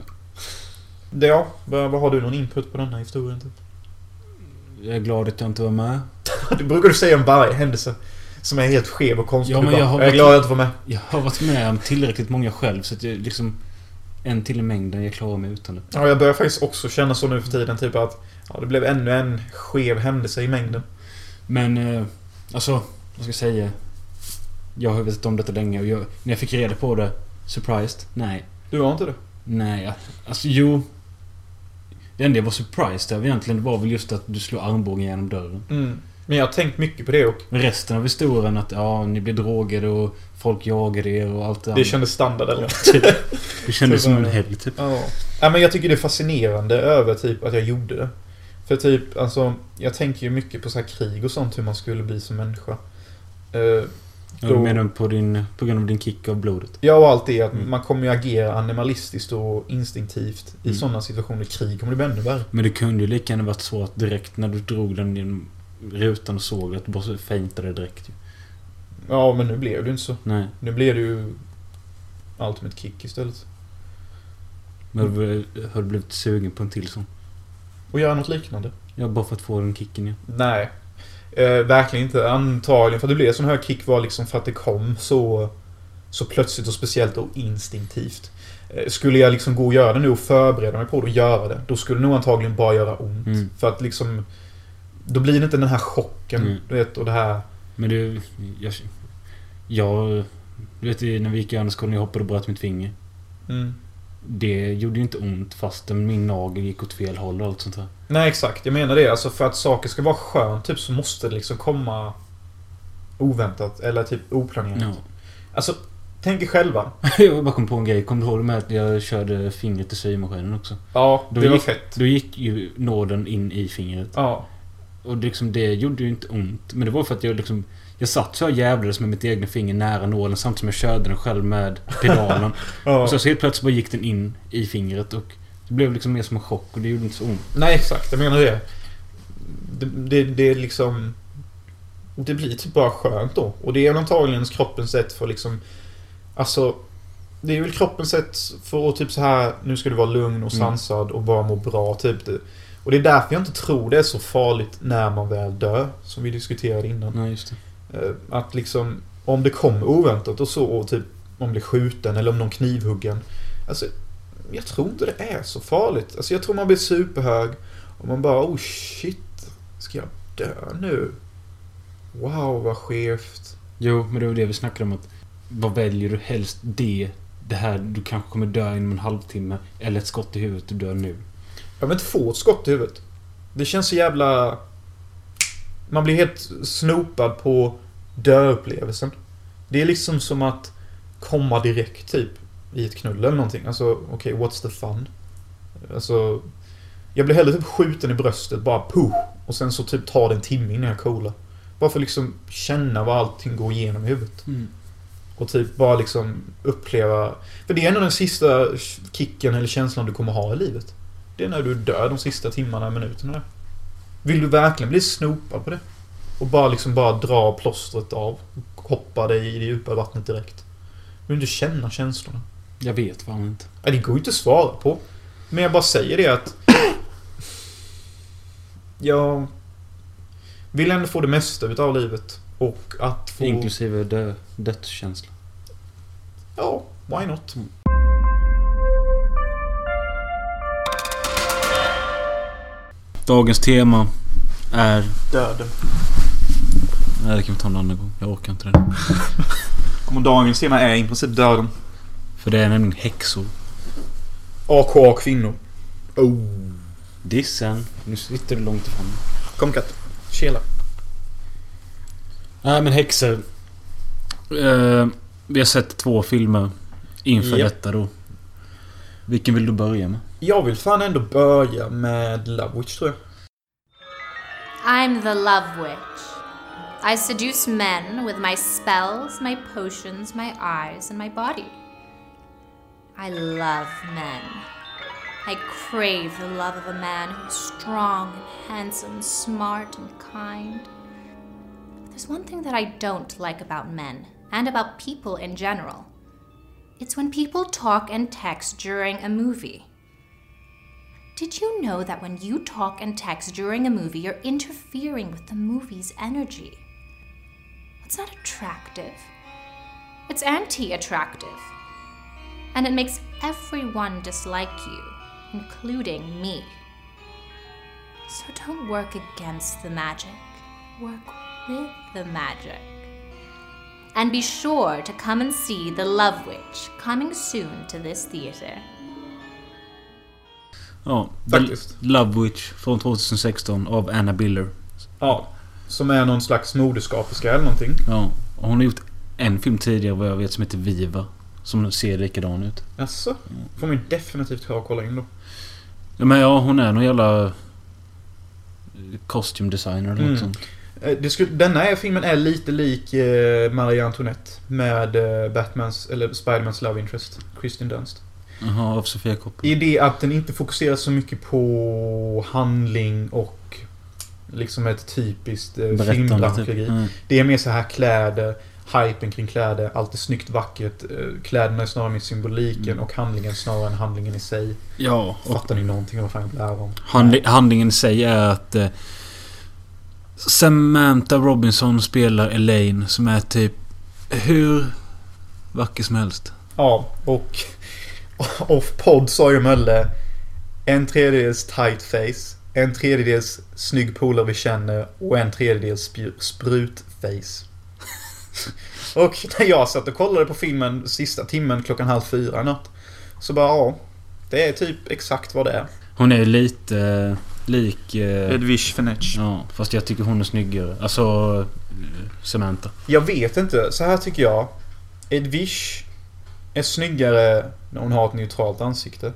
ja, vad, har du någon input på denna historien? Typ? jag är glad att jag inte var med. [LAUGHS] Det brukar du säga om varje händelse. Som är helt skev och konstig. Ja, men bara, jag har jag är glad att jag inte var med. Jag har varit med om tillräckligt många själv så att jag liksom... En till i mängden, jag klarar mig utan det. Ja, jag börjar faktiskt också känna så nu för tiden. Typ att ja, det blev ännu en skev händelse i mängden. Men, eh, alltså, vad ska jag säga? Jag har vetat om detta länge och jag, när jag fick reda på det, surprised? Nej. Du har inte det? Nej, alltså jo. Det enda jag var surprised över egentligen var väl just att du slog armbågen genom dörren. Mm. Men jag har tänkt mycket på det och Men resten av historien att ja, ni blev drogade och folk jagade er och allt det det kändes standard eller? Det kändes som en helg typ. Ja. ja. men jag tycker det är fascinerande över typ att jag gjorde det. För typ, alltså, jag tänker ju mycket på så här krig och sånt, hur man skulle bli som människa. Ja, Då- du menar på, din, på grund av din kick av blodet? Ja, och allt det att Mm. man kommer ju agera animalistiskt och instinktivt i Mm. sådana situationer. Krig kommer det bli ännu värre. Men det kunde ju lika gärna varit så att direkt när du drog den genom rutan och såg att du bara så feintade direkt. Ja, men nu blev det ju inte så. Nej. Nu blev det ju Ultimate Kick istället. Men har du blivit sugen på en till sån? Och göra något liknande. Ja, bara för att få den kicken ja. Nej. Eh, verkligen inte. Antagligen för att det blev sån här kick var liksom för att det kom så, så plötsligt och speciellt och instinktivt. Eh, skulle jag liksom gå och göra det nu och förbereda mig på det och göra det, då skulle det nog antagligen bara göra ont. Mm. För att liksom... Då blir det inte den här chocken, Mm. du vet, och det här... Men du, jag... Jag... Du vet när vi gick i Örneskolan jag hoppade och bröt mitt finger. Mm. Det gjorde ju inte ont fastän min nagel gick åt fel håll och allt sånt där. Nej, exakt. Jag menar det. Alltså för att saker ska vara skönt, typ, så måste det liksom komma oväntat eller typ oplanerat. Ja. Alltså, tänk er själva. [LAUGHS] Jag bara kom på en grej. Kommer du ihåg med att jag körde fingret i symaskinen också? Ja, Då det var gick- fett. Då gick ju nåden in i fingret. Ja. Och liksom, det gjorde ju inte ont. Men det var för att jag liksom... Jag satt så jag jävlades med mitt egna finger nära nålen samtidigt som jag körde den själv med pedalen. [LAUGHS] ja. Och så, så helt plötsligt bara gick den in i fingret och det blev liksom mer som en chock och det gjorde inte så ont. Nej, exakt. Jag menar det. Det, det, det är liksom... Det blir typ bara skönt då. Och det är antagligen kroppens sätt för liksom... Alltså... Det är väl kroppens sätt för att typ så här Nu ska du vara lugn och Mm. sansad och bara må bra, typ. Det. Och det är därför jag inte tror det är så farligt när man väl dör. Som vi diskuterade innan. Nej, just det. Eh, Att liksom, om det kommer oväntat och så, och typ om man blir skjuten eller om någon knivhuggen. Alltså, jag tror inte det är så farligt. Alltså jag tror man blir superhög och man bara oh shit, ska jag dö nu? Wow, vad skevt. Jo, men det var det vi snackade om att... Vad väljer du helst? Det, det här du kanske kommer dö inom en halvtimme. Eller ett skott i huvudet, du dör nu. Jag vill inte få ett skott i huvudet. Det känns så jävla... Man blir helt snopad på dö-upplevelsen. Det är liksom som att komma direkt typ i ett knull eller någonting. Alltså, okej, what's the fun? Alltså... Jag blir hellre typ skjuten i bröstet, bara puh! Och sen så typ tar det en timme innan jag coolar. Bara för att liksom känna vad allting går igenom i huvudet. Mm. Och typ bara liksom uppleva... För det är ändå den sista kicken eller känslan du kommer ha i livet. Det är när du dör de sista timmarna, minuterna. Vill du verkligen bli snopad på det? Och bara liksom bara dra plåstret av. Och hoppa dig i det djupa vattnet direkt. Vill du inte känna känslorna? Jag vet fan inte. Ja, det går ju inte att svara på. Men jag bara säger det att... [CLEARS THROAT] Jag vill ändå få det mesta utav livet. Och att få... Inklusive dö, dödskänsla. Ja, why not? Dagens tema är Döden. Nej, det kan vi ta en annan gång. Jag orkar inte det. [LAUGHS] Och dagens tema är i princip döden. För det är nämligen häxor. AKA kvinnor. Oh. Dissen. Nu sitter du långt ifrån. Kom katt. Tjela. Nej men häxor. Eh, vi har sett två filmer inför Ja. detta då. Vilken vill du börja med? Jag vill fan ändå börja med Love Witch tror jag. I'm the Love Witch. I seduce men with my spells, my potions, my eyes, and my body. I love men. I crave the love of a man who is strong and handsome, smart and kind. There's one thing that I don't like about men, and about people in general. It's when people talk and text during a movie. Did you know that when you talk and text during a movie, you're interfering with the movie's energy? It's not attractive. It's anti attractive. And it makes everyone dislike you, including me. So don't work against the magic, work with the magic. And be sure to come and see The Love Witch coming soon to this theater. Ja, Faktiskt. The Love Witch från 2016 av Anna Biller. Ja. Som är någon slags modeskaperska eller någonting. Ja, och hon har gjort en film tidigare vad jag vet som heter Viva. Som ser likadan ut. Jaså? Får man ju definitivt ta och kolla in då. Ja, men ja, hon är någon jävla... eh, Costume designer eller Mm. något sånt. Eh, Det skulle, denna är, filmen är lite lik eh, Marie Antoinette. Med eh, Batmans, eller Spidermans Love Interest. Kristen Dunst. Jaha, av Sofia Coppola. I det att den inte fokuserar så mycket på handling och liksom ett typiskt eh, filmdramaturgi. typ. Mm. Det är mer så här kläder, hypen kring kläder, allt är snyggt, vackert. eh, Kläderna är snarare mer symboliken Mm. och handlingen snarare än handlingen i sig. Ja, och Fattar ni någonting vad fan jag lära om? handli- handlingen i sig är att... Eh, Samantha Robinson spelar Elaine som är typ hur vacker som helst. Ja, och [LAUGHS] off-podd sa ju Mölle en tredjedels tight face, en tredjedels snygg polare vi känner och en tredjedels sprut-face. [LAUGHS] och när jag satt och kollade på filmen sista timmen klockan halv fyra natt så bara ja, det är typ exakt vad det är. Hon är lite eh, lik... Eh, Edwige Fenech. ja, fast jag tycker hon är snyggare. Alltså... eh, Samantha. Jag vet inte, så här tycker jag. Edwige är snyggare när hon har ett neutralt ansikte.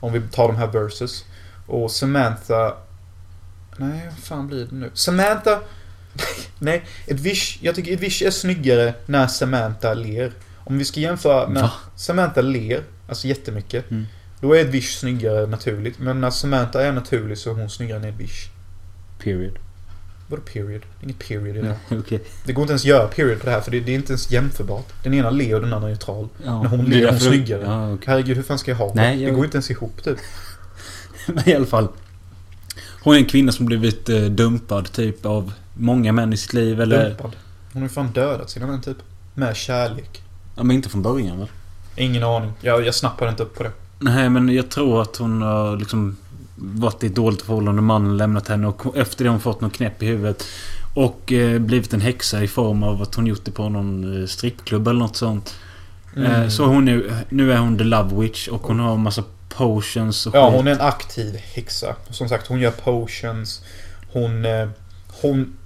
Om vi tar de här verses. Och Samantha... Nej, vad fan blir det nu? Samantha... [LAUGHS] Nej, Edwige... Jag tycker Edwige är snyggare när Samantha ler. Om vi ska jämföra när Va? Samantha ler, alltså jättemycket. Mm. Då är Edwige snyggare naturligt. Men när Samantha är naturlig så är hon snyggare än Edwige. Period. Vadå period? Inget period i det. Ja, Okej. Det går inte ens att göra period på det här för det, det är inte ens jämförbart. Den ena ler och den andra är neutral. Ja, När hon ler är hon snyggare. Ja, okej. Herregud, hur fan ska jag ha Nej, det? jag- Det går inte ens ihop typ. [LAUGHS] Men i alla fall. Hon är en kvinna som blivit eh, dumpad typ av många män i sitt liv eller... Dumpad. Hon har ju fan dödat sina män typ. Med kärlek. Ja men inte från början väl? Ingen aning. Jag, jag snappade inte upp på det. Nej men jag tror att hon har liksom varit i ett dåligt förhållande. Mannen lämnat henne och efter det har hon fått någon knäpp i huvudet. Och eh, blivit en häxa i form av att hon gjort det på någon eh, strippklubb eller något sånt. Eh, Mm. så hon är, nu är hon the Love Witch och hon har en massa potions och Ja, skit. hon är en aktiv häxa. Som sagt, hon gör potions. Hon... Hon...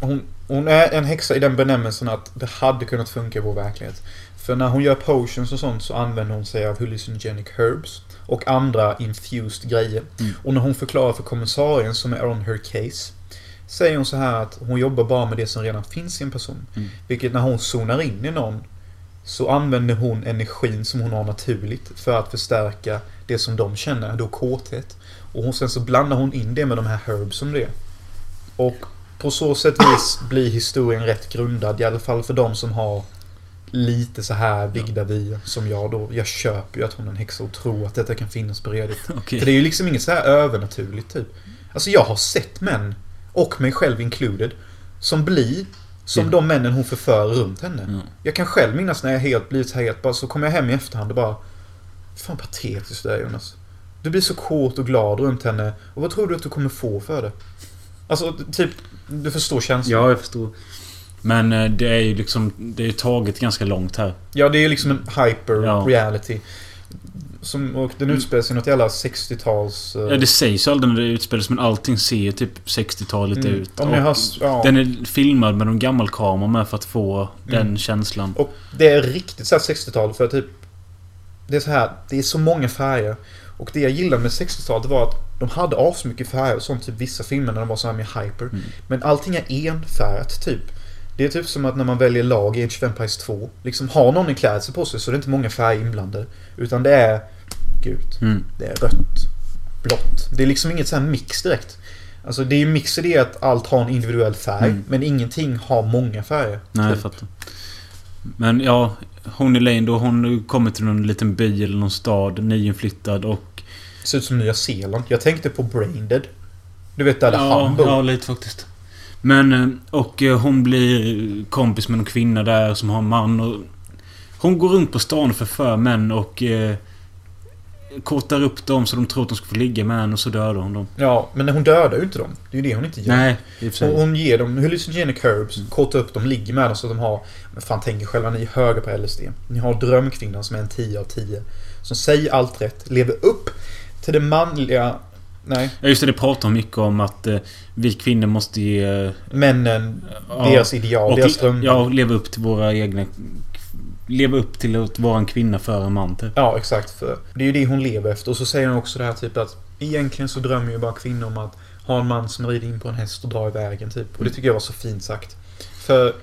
Hon, hon är en häxa i den benämningen att det hade kunnat funka i vår verklighet. För när hon gör potions och sånt så använder hon sig av hallucinogenic herbs. Och andra infused grejer. Mm. Och när hon förklarar för kommissarien som är on her case. Säger hon så här att hon jobbar bara med det som redan finns i en person. Mm. Vilket när hon zonar in i någon så använder hon energin som hon har naturligt för att förstärka det som de känner, då kåthet. Och hon, sen så blandar hon in det med de här herbs som det är. Och på så sätt vis blir historien rätt grundad, i alla fall för de som har lite så här vigda vyer som jag då. Jag köper ju att hon är en häxa och tror att detta kan finnas på Reddit. [LAUGHS] Okej. För det är ju liksom inget så här övernaturligt typ. Alltså jag har sett män, och mig själv included, som blir som de männen hon förför runt henne. Ja. Jag kan själv minnas när jag helt blivit så het, bara så kommer jag hem i efterhand och bara Fan patetiskt det är Jonas. Du blir så kåt och glad runt henne. Och vad tror du att du kommer få för det? Alltså, typ... Du förstår känslan. Ja, jag förstår. Men eh, det är ju liksom... Det är taget ganska långt här. Ja, det är liksom en hyper Ja. reality. Som, och den utspelar sig i något jävla 60-tals... eh, Ja, det sägs ju aldrig när det utspelas men allting ser ju typ 60-talet mm, ut. Om har, ja. Den är filmad med någon gammal kamera med för att få den Mm. känslan. Och det är riktigt så här 60-tal för typ... Det är så här, det är så många färger. Och det jag gillade med 60-talet var att de hade asmycket färger och sånt typ vissa filmer när de var så här mer hyper. Mm. Men allting är enfärgat typ. Det är typ som att när man väljer lag i Age of Empires 2. Liksom har någon en klädsel på sig så är det inte många färger inblandade. Utan det är gult. Mm. Det är rött. Blått. Det är liksom inget så här mix direkt. Alltså det är ju mix i det att allt har en individuell färg. Mm. Men ingenting har många färger. Nej, jag typ. fattar. Men ja, hon Elaine då, hon kommer till någon liten by eller någon stad, nyinflyttad och... Ser ut som Nya Zeeland. Jag tänkte på Braindead. Du vet där Ja, han bor. ja, lite faktiskt. Men, eh, och eh, hon blir kompis med någon kvinna där som har en man och... Hon går runt på stan och förför män och... Eh, kortar upp dem så de tror att de ska få ligga med henne och så dödar hon dem. Ja, men hon dödar ju inte dem. Det är ju det hon inte gör. Nej, i och för Hon, sig. hon ger dem hallucinogenic herbs, kortar upp dem, ligger med dem så att de har... Men fan tänker själva ni är höga på LSD. Ni har drömkvinnan som är en 10 av 10. Som säger allt rätt, lever upp till det manliga... Nej, Ja, just det, det pratar mycket om att eh, vi kvinnor måste ge... eh, männen, Ja, deras ideal, och, deras drömmar. Ja, och leva upp till våra egna... Leva upp till att vara en kvinna för en man, typ. Ja, exakt. För det är ju det hon lever efter. Och så säger hon också det här typ att egentligen så drömmer ju bara kvinnor om att ha en man som rider in på en häst och drar i vägen typ. Och det tycker jag var så fint sagt. För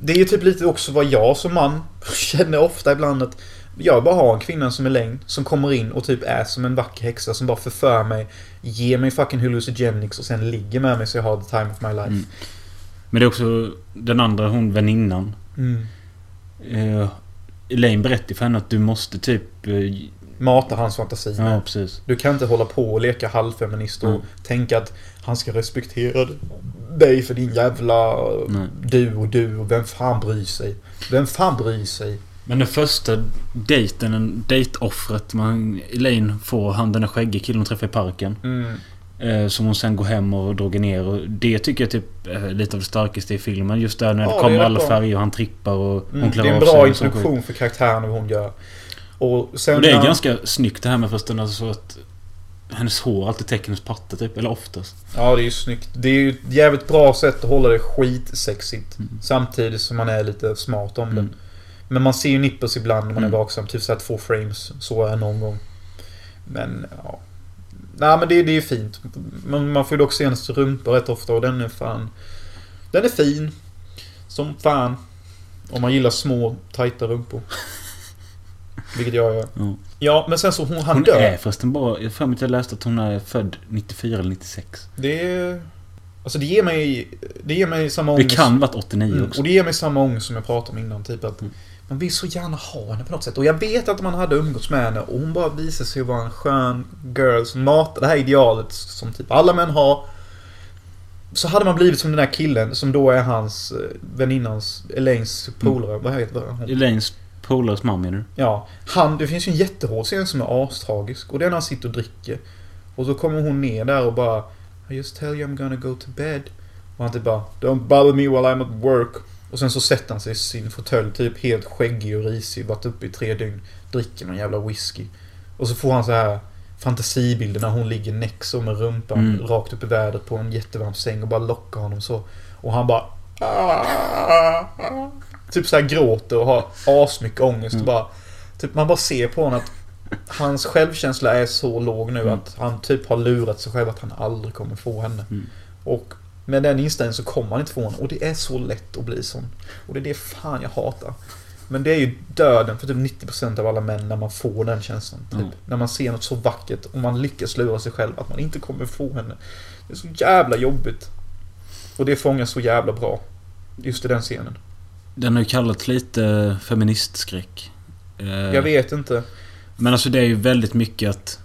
det är ju typ lite också vad jag som man [LAUGHS] känner ofta ibland att jag bara har en kvinna som är längd som kommer in och typ är som en vacker häxa som bara förför mig, ger mig fucking hallucinogenics och sen ligger med mig så jag har the time of my life. Mm. Men det är också den andra, hon väninnan. Mm. Eh, Elaine berättar för henne att du måste typ... Eh, Mata hans fantasi. ja, precis. Du kan inte hålla på och leka halvfeminist och Mm. tänka att han ska respektera dig för din jävla Nej. du och du och vem fan bryr sig? Vem fan bryr sig? Men den första dejten, en dejtoffret man Elaine får, han den där skäggige killen hon träffar i parken. Mm. Eh, som hon sen går hem och drogar ner och det tycker jag typ är lite av det starkaste i filmen. Just där när Ja, det det kommer är rätt alla bra. färger och han trippar och hon Mm. Det är en av sig bra och sånt skit. introduktion för karaktären och vad hon gör. Och sen Och det är när- ganska snyggt det här med förresten alltså så att hennes hår alltid täcker hennes patte typ, eller oftast. Ja, det är ju snyggt. Det är ju ett jävligt bra sätt att hålla det skitsexigt. Mm. Samtidigt som man är lite smart om Mm. det. Men man ser ju nipples ibland när man är Mm. vaksam. Typ såhär två frames. Så är någon gång. Men, ja. Nej men det, det är ju fint. Men man får ju dock se hennes rumpa rätt ofta och den är fan... Den är fin. Som fan. Om man gillar små, tajta rumpor. [LAUGHS] Vilket jag gör. Ja. Ja, men sen så hon, han Hon dör. är förresten bara... Jag för mig att jag läste att hon är född 94 eller 96. Det är... Alltså det ger mig... Det ger mig samma Det ångest. kan varit 89 Mm, också. och det ger mig samma ångest som jag pratade om innan. Typ att Mm. Man vill så gärna ha henne på något sätt. Och jag vet att man hade umgåtts med henne och hon bara visar sig vara en skön girl som matar det här idealet som typ alla män har. Så hade man blivit som den där killen som då är hans eh, väninnans, Elaines polare. Vad heter hon? Elaines polares mamma menar du? Ja, han, det finns ju en jättehård scen som är astragisk. Och det är när han sitter och dricker. Och så kommer hon ner där och bara I just tell you I'm gonna go to bed. Och han typ bara Don't bother me while I'm at work. Och sen så sätter han sig i sin fåtölj typ helt skäggig och risig. Varit uppe i tre dygn. Dricker någon jävla whisky. Och så får han så här fantasibilder när hon ligger så med rumpan Mm. rakt upp i vädret på en jättevarm säng och bara lockar honom så. Och han bara. Typ så här gråter och har asmycket ångest och Mm. bara Typ man bara ser på honom att Hans självkänsla är så låg nu Mm. att han typ har lurat sig själv att han aldrig kommer få henne. Mm. Och med den inställningen så kommer han inte henne. Och det är så lätt att bli sån. Och det är det fan jag hatar. Men det är ju döden för typ 90% av alla män när man får den känslan. Typ. Mm. När man ser något så vackert och man lyckas lura sig själv att man inte kommer få henne. Det är så jävla jobbigt. Och det fångas så jävla bra. Just i den scenen. Den har ju kallats lite feministskräck. Eh, Jag vet inte. Men alltså det är ju väldigt mycket att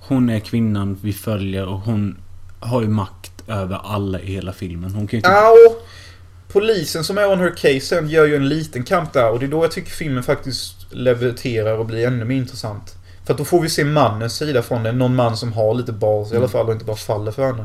hon är kvinnan vi följer och hon har ju makt över alla i hela filmen. Hon kan ju typ... Au! Polisen som är on her case sen gör ju en liten kamp där och det är då jag tycker filmen faktiskt leviterar och blir ännu mer intressant. För att då får vi se mannens sida från det. Någon man som har lite bas i alla Mm. fall och inte bara faller för henne.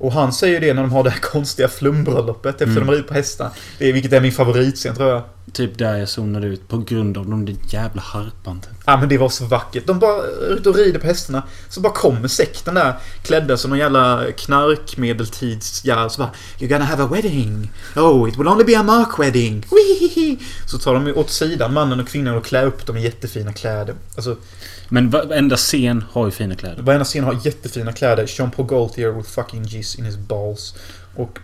Och han säger det när de har det här konstiga flumbröllopet efter Mm. de ridit på hästar. Det är, vilket är min favoritscen tror jag. Typ där jag zonade ut på grund av de där jävla harpan. Ja men det var så vackert. De bara ute och rider på hästarna. Så bara kommer sekten där klädda som någon jävla knarkmedeltidsjävel. Så bara You're gonna have a wedding. Oh, it will only be a mark wedding. Så tar de åt sidan mannen och kvinnan och klär upp dem i jättefina kläder. Alltså Men varenda scen har ju fina kläder. varenda scen har jättefina kläder. Jean Paul Gaultier with fucking jizz in his balls. Och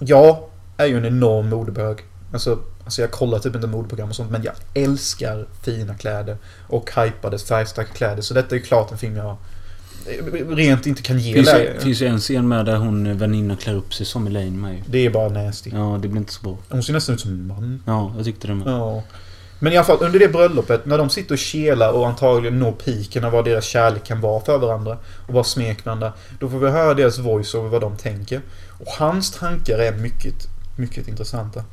jag är ju en enorm modebög. Alltså, alltså jag kollar typ inte modeprogram och sånt men jag älskar fina kläder. Och hypade färgstarka kläder. Så detta är ju klart en film jag rent inte kan ge Finns ju, finns ju en scen med där hon väninnan klär upp sig som Elaine med. Det är bara nasty. Ja, det blir inte så bra. Hon ser nästan ut som en man. Ja, jag tyckte det med. Ja. Men i alla fall under det bröllopet när de sitter och kelar och antagligen når piken av vad deras kärlek kan vara för varandra och bara smek varandra. Då får vi höra deras voice over vad de tänker. Och hans tankar är mycket, mycket intressanta.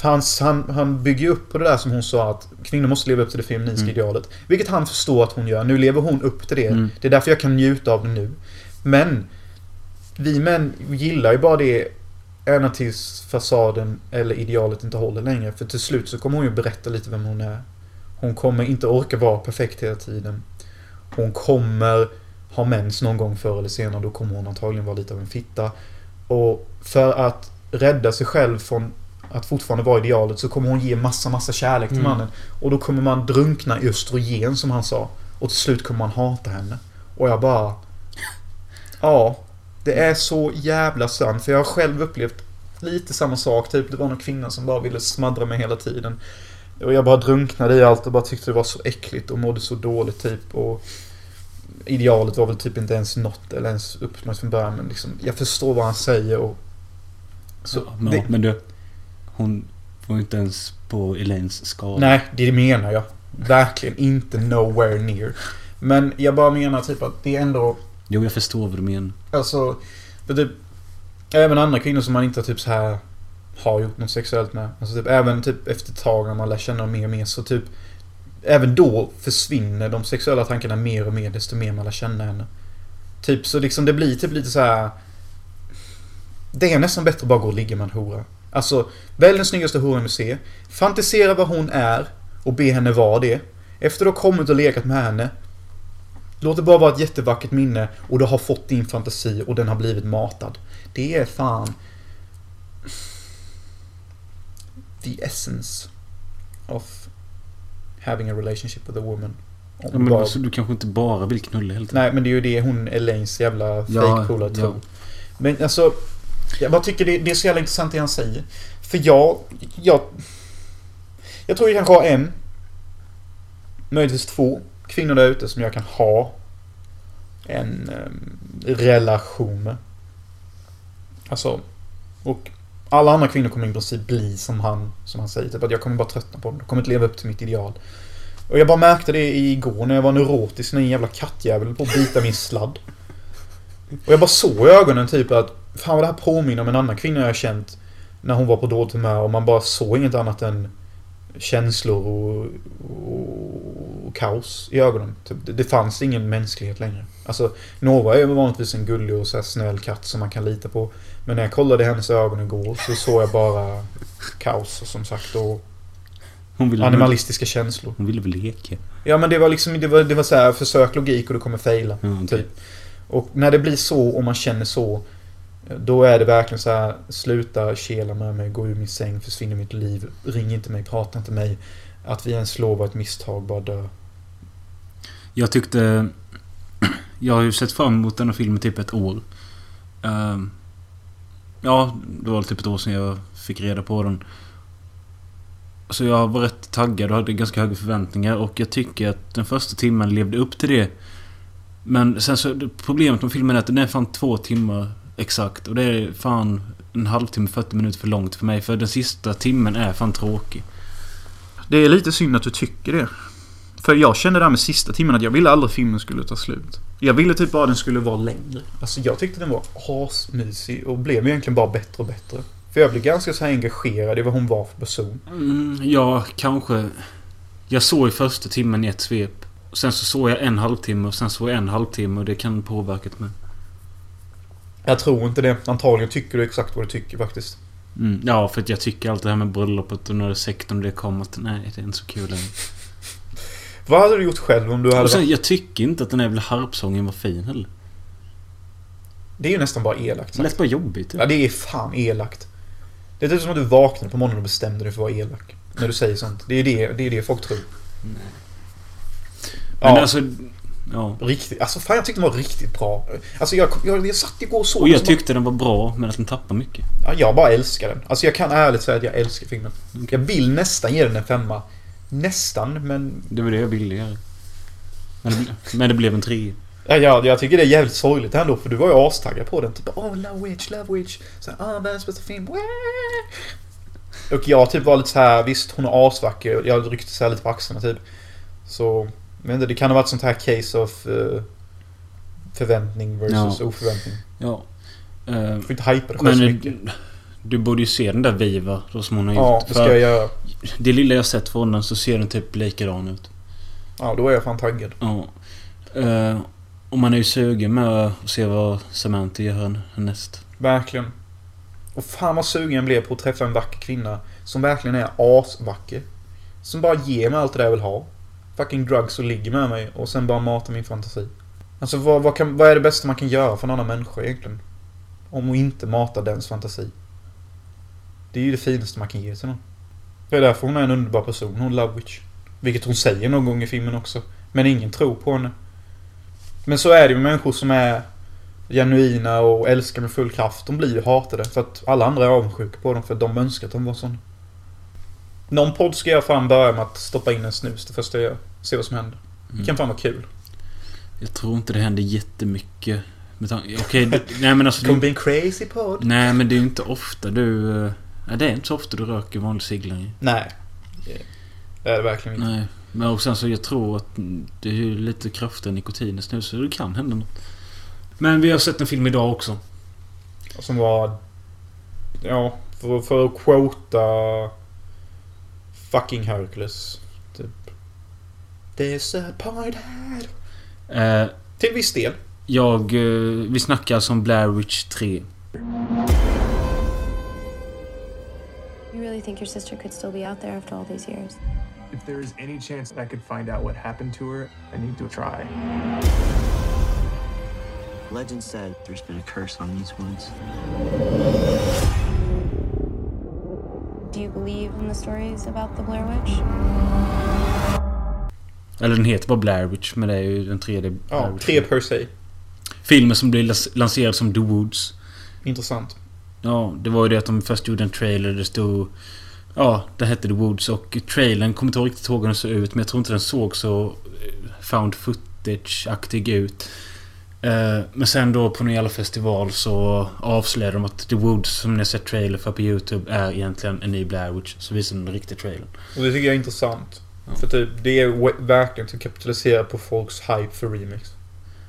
För hans, han, han bygger upp på det där som hon sa att kvinnor måste leva upp till det femininiska Mm. idealet. Vilket han förstår att hon gör. Nu lever hon upp till det. Mm. Det är därför jag kan njuta av det nu. Men vi män gillar ju bara det ända tills fasaden eller idealet inte håller längre. För till slut så kommer hon ju berätta lite vem hon är. Hon kommer inte orka vara perfekt hela tiden. Hon kommer ha mens någon gång förr eller senare. Då kommer hon antagligen vara lite av en fitta. Och för att rädda sig själv från att fortfarande vara idealet så kommer hon ge massa, massa kärlek till Mm. mannen. Och då kommer man drunkna i östrogen som han sa. Och till slut kommer man hata henne. Och jag bara... Ja. Det är så jävla sant. För jag har själv upplevt lite samma sak. Typ det var någon kvinna som bara ville smaddra mig hela tiden. Och jag bara drunknade i allt och bara tyckte det var så äckligt och mådde så dåligt typ. Och idealet var väl typ inte ens nått eller ens uppnått från början. Men liksom, jag förstår vad han säger och... Så, Ja, men, det, men du. Hon var inte ens på Elaines skala. nej, det menar jag. Verkligen inte nowhere near. Men jag bara menar typ att det är ändå... Jo, jag förstår vad du menar. Alltså, för typ... Även andra kvinnor som man inte typ så här har gjort något sexuellt med. Alltså typ även typ efter ett tag när man lär känna dem mer och mer så typ... Även då försvinner de sexuella tankarna mer och mer desto mer man lär känna henne. Typ så liksom det blir typ lite så här. Det är nästan bättre att bara gå och ligga med en hora. Alltså, välj den snyggaste horan du ser. Fantisera vad hon är och be henne vara det. Efter du har kommit och lekat med henne. Låt det bara vara ett jättevackert minne och du har fått din fantasi och den har blivit matad. Det är fan... The essence of having a relationship with a woman. Om Ja, men bara- alltså, du kanske inte bara vill knulla tiden. Nej, men det är ju det hon Elaines jävla Ja, fake-polare ja. tror. Men alltså, jag bara tycker det, det är så jävla intressant det han säger. För jag, jag... Jag tror jag kanske har en, möjligtvis två kvinnor där ute som jag kan ha en eh, relation med. Alltså, och alla andra kvinnor kommer i princip bli som han, som han säger. Typ att jag kommer bara tröttna på dem. De kommer inte leva upp till mitt ideal. Och jag bara märkte det igår när jag var neurotisk när en jävla kattjävel på att bita min sladd. Och jag bara såg i ögonen typ att Fan vad det här påminner om en annan kvinna jag har känt När hon var på dåligt humör och man bara såg inget annat än Känslor och, och kaos i ögonen. Typ, det, det fanns ingen mänsklighet längre. Alltså Nova är ju vanligtvis en gullig och så snäll katt som man kan lita på. Men när jag kollade hennes ögon igår så såg jag bara kaos som sagt och animalistiska känslor. hon ville väl leka. Ja men det var liksom, det var, det var så här, försök logik och du kommer fejla. Okej. Typ. Och när det blir så och man känner så Då är det verkligen så här Sluta kela med mig, gå ur min säng, försvinn ur mitt liv Ring inte mig, prata inte med mig Att vi ens lov var ett misstag, bara dö jag tyckte... Jag har ju sett fram emot denna filmen typ ett år. Ehm, ja, det var typ ett år sedan jag fick reda på den. Så jag var rätt taggad och hade ganska höga förväntningar och jag tycker att den första timmen levde upp till det. Men sen så, problemet med filmen är att den är fan två timmar exakt och det är fan en halvtimme, 40 minuter för långt för mig för den sista timmen är fan tråkig. Det är lite synd att du tycker det för jag kände där med sista timmen att jag ville aldrig filmen skulle ta slut Jag ville typ bara den skulle vara längre Alltså jag tyckte den var asmysig och blev egentligen bara bättre och bättre För jag blev ganska så här engagerad i vad hon var för person Mm, ja, kanske. Jag såg i första timmen i ett svep. Sen så såg jag en halvtimme och sen såg jag en halvtimme och det kan påverkat mig. Jag tror inte det. Antagligen tycker du exakt vad du tycker faktiskt. Mm, ja, för att jag tycker allt det här med bröllopet och när sektorn det kom att nej, det är inte så kul längre. Vad hade du gjort själv om du hade Och sen, jag tycker inte att den här jävla harpsången var fin heller. Det är ju nästan bara elakt Det lät bara jobbigt. Ja, det är fan elakt. Det är typ som att du vaknade på morgonen och bestämde dig för att vara elak. När du säger sånt. Det är det, det, är det folk tror. Men Ja, alltså... Ja. riktigt. Alltså fan jag tyckte den var riktigt bra. Alltså jag, jag, jag satt igår och såg Och den jag som tyckte den var bra, men att den tappar mycket. Ja, jag bara älskar den. Alltså jag kan ärligt säga att jag älskar filmen. Jag vill nästan ge den en femma. Nästan, men... Det var det jag ville göra. Men det, ble- men det blev en tre. Ja, jag, jag tycker det är jävligt sorgligt ändå för du var ju astaggad på den. Typ åh, Love Witch, Love Witch. Så här, ah, världens bästa film. Och jag typ var lite så här, visst hon är asvacker. Jag ryckte så lite på axlarna typ. Så, vet inte, det kan ha varit sånt här case of uh, förväntning versus Ja. oförväntning. Ja. Eh, Du får inte hypa det själv så men mycket. Du borde ju se den där Viva då som hon har Ja, gjort. det ska jag göra. det lilla jag sett från den så ser den typ likadan ut. Ja, då är jag fan taggad. Ja. Uh, och man är ju sugen med att se vad Samantha gör härnäst. Verkligen. Och fan vad sugen jag blev på att träffa en vacker kvinna som verkligen är asvacker. Som bara ger mig allt det där jag vill ha. Fucking drugs och ligger med mig och sen bara matar min fantasi. Alltså vad, vad, kan, vad är det bästa man kan göra för en annan människa egentligen? Om att inte mata dens fantasi. Det är ju det finaste man kan ge till någon. Det är därför hon är en underbar person, hon Love Witch. Vilket hon säger någon gång i filmen också. Men ingen tror på henne. Men så är det ju med människor som är genuina och älskar med full kraft. De blir ju hatade för att alla andra är avundsjuka på dem för att de önskar att de var såna. Någon podd ska jag fan börja med att stoppa in en snus det första jag gör. Se vad som händer. Det kan fan vara kul. Jag tror inte det händer jättemycket. Okej, du- nej men alltså... Det kommer bli en crazy podd. nej men det är ju inte ofta du... Nej, det är inte så ofta du röker vanlig cigg längre. Nej. Det är det verkligen inte. Nej. Men och sen så jag tror att det är ju lite kraftigare nikotin i snus så det kan hända något. Men vi har sett en film idag också. Som var... Ja, för, för att quota... Fucking Hercules. Typ. Here. Eh, Till viss del. jag... eh, vi snackar alltså om Blair Witch 3. You really think your sister could still be out there after all these years? If there is any chance that I could find out what happened to her, I need to try. Legend said there's been a curse on these woods. Do you believe in the stories about the Blair Witch? Eller den heter bara Blair Witch men det är ju den tredje Blair Ja, Witch. tre per se. Filmen som blev las- lanserad som The Woods. Intressant. Ja, det var ju det att de först gjorde en trailer det stod... Ja, det hette The Woods och trailern kommer inte riktigt ihåg hur den såg ut men jag tror inte den såg så eh, found footage-aktig ut. Eh, Men sen då på någon jävla festival så avslöjade de att The Woods som ni har sett trailer för på YouTube är egentligen en ny Blair Witch. Så visade de den riktiga trailern. Och det tycker jag är intressant. För typ, det är verkligen att kapitalisera på folks hype för remix.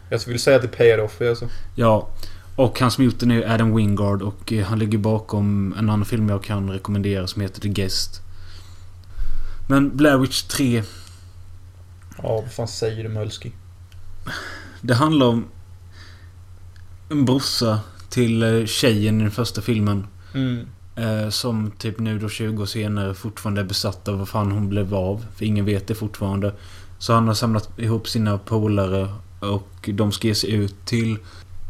Jag vill säga att det paid off alltså. Ja. Och han som gjort den är Adam Wingard och eh, han ligger bakom en annan film jag kan rekommendera som heter The Guest. Men Blair Witch 3 Ja, vad fan säger du Mölski? Det handlar om en brorsa till eh, tjejen i den första filmen. Mm. Eh, som typ nu då 20 år senare fortfarande är besatt av vad fan hon blev av. För ingen vet det fortfarande. Så han har samlat ihop sina polare och de ska ge sig ut till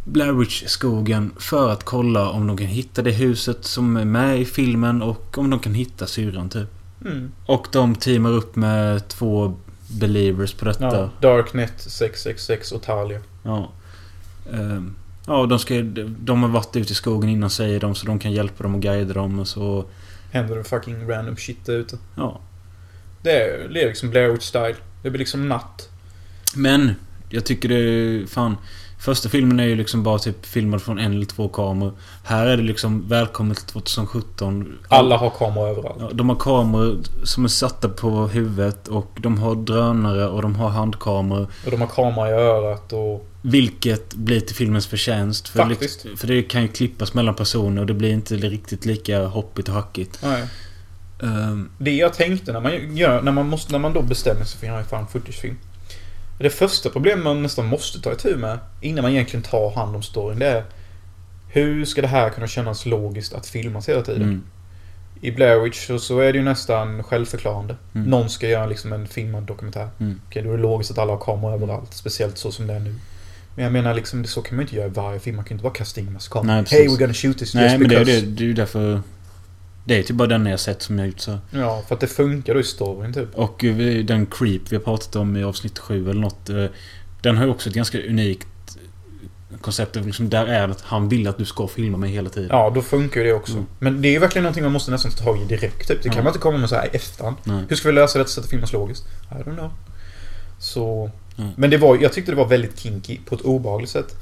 Blair Witch-skogen för att kolla om de kan hitta det huset som är med i filmen och om de kan hitta syrran typ. Mm. Och de teamar upp med två believers på detta. Ja, Darknet 666 och Talia. Ja. Ehm, ja, de, ska, de har varit ute i skogen innan säger de så de kan hjälpa dem och guida dem och så... Händer det fucking random shit där ute. Ja. Det är, det är liksom Blair Witch style. Det blir liksom natt. Men, jag tycker det är... Fan. Första filmen är ju liksom bara typ filmad från en eller två kameror. Här är det liksom välkommen till 2017. Alla har kameror överallt. Ja, de har kameror som är satta på huvudet och de har drönare och de har handkameror. Och de har kamera i örat och... Vilket blir till filmens förtjänst. För, Faktiskt. likt- för det kan ju klippas mellan personer och det blir inte riktigt lika hoppigt och hackigt. Nej. Ehm, Det jag tänkte när man gör, när man måste, när man då bestämmer sig för att göra en fan footage-film. Det första problemet man nästan måste ta itu med innan man egentligen tar hand om storyn det är Hur ska det här kunna kännas logiskt att filmas hela tiden? Mm. I Blair Witch så, så är det ju nästan självförklarande. Mm. Någon ska göra liksom en filmad dokumentär. Mm. Okej, då är det logiskt att alla har kameror överallt. Speciellt så som det är nu. Men jag menar liksom, så kan man ju inte göra i varje film. Man kan ju inte bara kasta in massa kameror. Hey, we're gonna shoot this Nej, just men det är because. det, det är ju därför... Det är typ bara den jag sett som jag gjort så. Ja, för att det funkar då i storyn typ. Och eh, den Creep vi har pratat om i avsnitt 7 eller något. eh, Den har ju också ett ganska unikt koncept. Liksom där är att han vill att du ska filma mig hela tiden. Ja, då funkar ju det också. Mm. Men det är ju verkligen någonting man måste nästan ta tag i direkt. Typ. Det kan Ja. man inte komma med så här i efterhand. Nej. Hur ska vi lösa detta så att det filmas logiskt? I don't know. Så... Mm. Men det var, jag tyckte det var väldigt kinky på ett obehagligt sätt.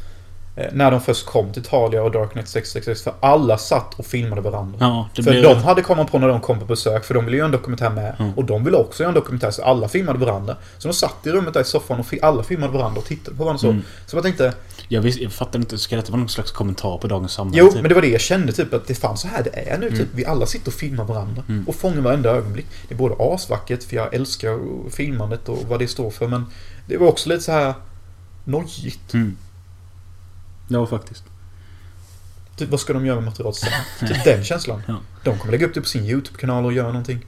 Eh, när de först kom till Talia och Darknet 666. För alla satt och filmade varandra. Ja, det för blir de hade kommit på när de kom på besök. För de ville göra en dokumentär med. Mm. Och de ville också göra en dokumentär. Så alla filmade varandra. Så de satt i rummet där i soffan och alla filmade varandra och tittade på varandra så. Mm. Så jag tänkte... Jag, visst, jag fattar inte, ska detta vara någon slags kommentar på dagens samhälle? Jo, typ? men det var det jag kände typ att det fanns så här det är nu Mm. typ. Vi alla sitter och filmar varandra. Mm. Och fångar varenda ögonblick. Det är både asvackert, för jag älskar filmandet och vad det står för. Men det var också lite så här nojigt. Mm. Ja, faktiskt. Typ, vad ska de göra med materialet sen? [LAUGHS] Typ den känslan. Ja. De kommer lägga upp det på sin YouTube-kanal och göra någonting.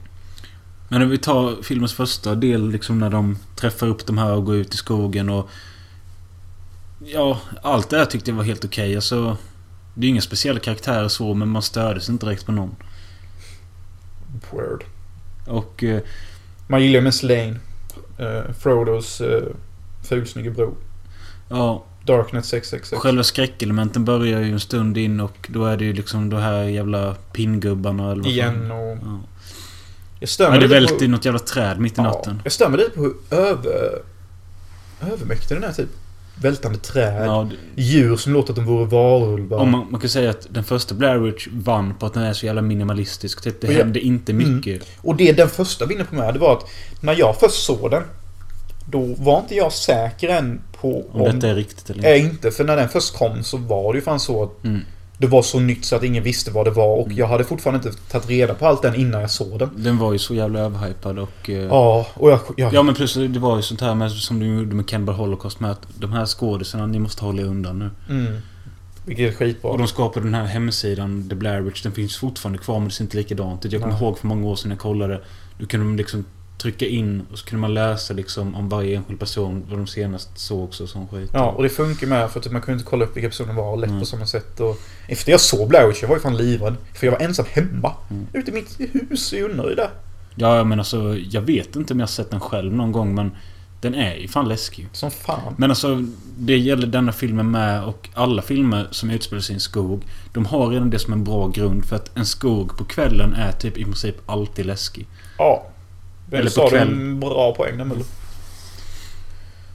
Men om vi tar filmens första del, liksom när de träffar upp de här och går ut i skogen och... Ja, allt det här tyckte jag var helt okej. Alltså, det är inga speciella karaktärer så, men man stördes inte direkt på någon. Word. Och... Eh, Man gillar ju Miss Lane. Uh, Frodos uh, fulsnygge bror. ja, Darknet 666. själva skräckelementen börjar ju en stund in och då är det ju liksom de här jävla pinngubbarna eller vad. Igen och... Ja. Jag stör Ja, det välter i något jävla träd mitt i natten. Jag mig lite på hur över... Övermäktig den är typ. Vältande träd. Ja, Djur som låter att de vore varulvar. Man, man kan säga att den första Blair Witch vann på att den är så jävla minimalistisk. Typ, det Och jag- hände inte mycket. Mm. Och det den första vinner på mig, det var att när jag först såg den då var inte jag säker än på Om detta är riktigt eller Är inte, för när den först kom så var det ju fan så att Mm. det var så nytt så att ingen visste vad det var och jag hade fortfarande inte tagit reda på allt den innan jag såg den. Den var ju så jävla överhypad och... eh, Ja, och jag... jag Ja men plus det var ju sånt här med, som du gjorde med Cannibal Holocaust med att de här skådisarna, ni måste hålla er undan nu. mm, vilket är skitbra. Och de skapade den här hemsidan, The Blair Witch, den finns fortfarande kvar men det ser inte likadant ut. Jag kommer ihåg för många år sedan jag kollade. Då kunde de liksom trycka in och så kunde man läsa liksom om varje enskild person, vad de senast såg och sån skit. Ja, och det funkar med för att man kunde inte kolla upp vilka personer var lätt Mm. på samma sätt. Och efter jag såg Blair Witch, jag var ju fan livrädd. För jag var ensam hemma. Mm. Ute i mitt hus i Unnaryd. Ja men alltså, jag vet inte om jag har sett den själv någon gång men den är ju fan läskig. Som fan. Men alltså, det gäller denna filmen med och alla filmer som utspelar sig i en skog. De har redan det som en bra grund för att en skog på kvällen är typ i princip alltid läskig. Ja. Eller på kväll. en bra poäng där Mulle.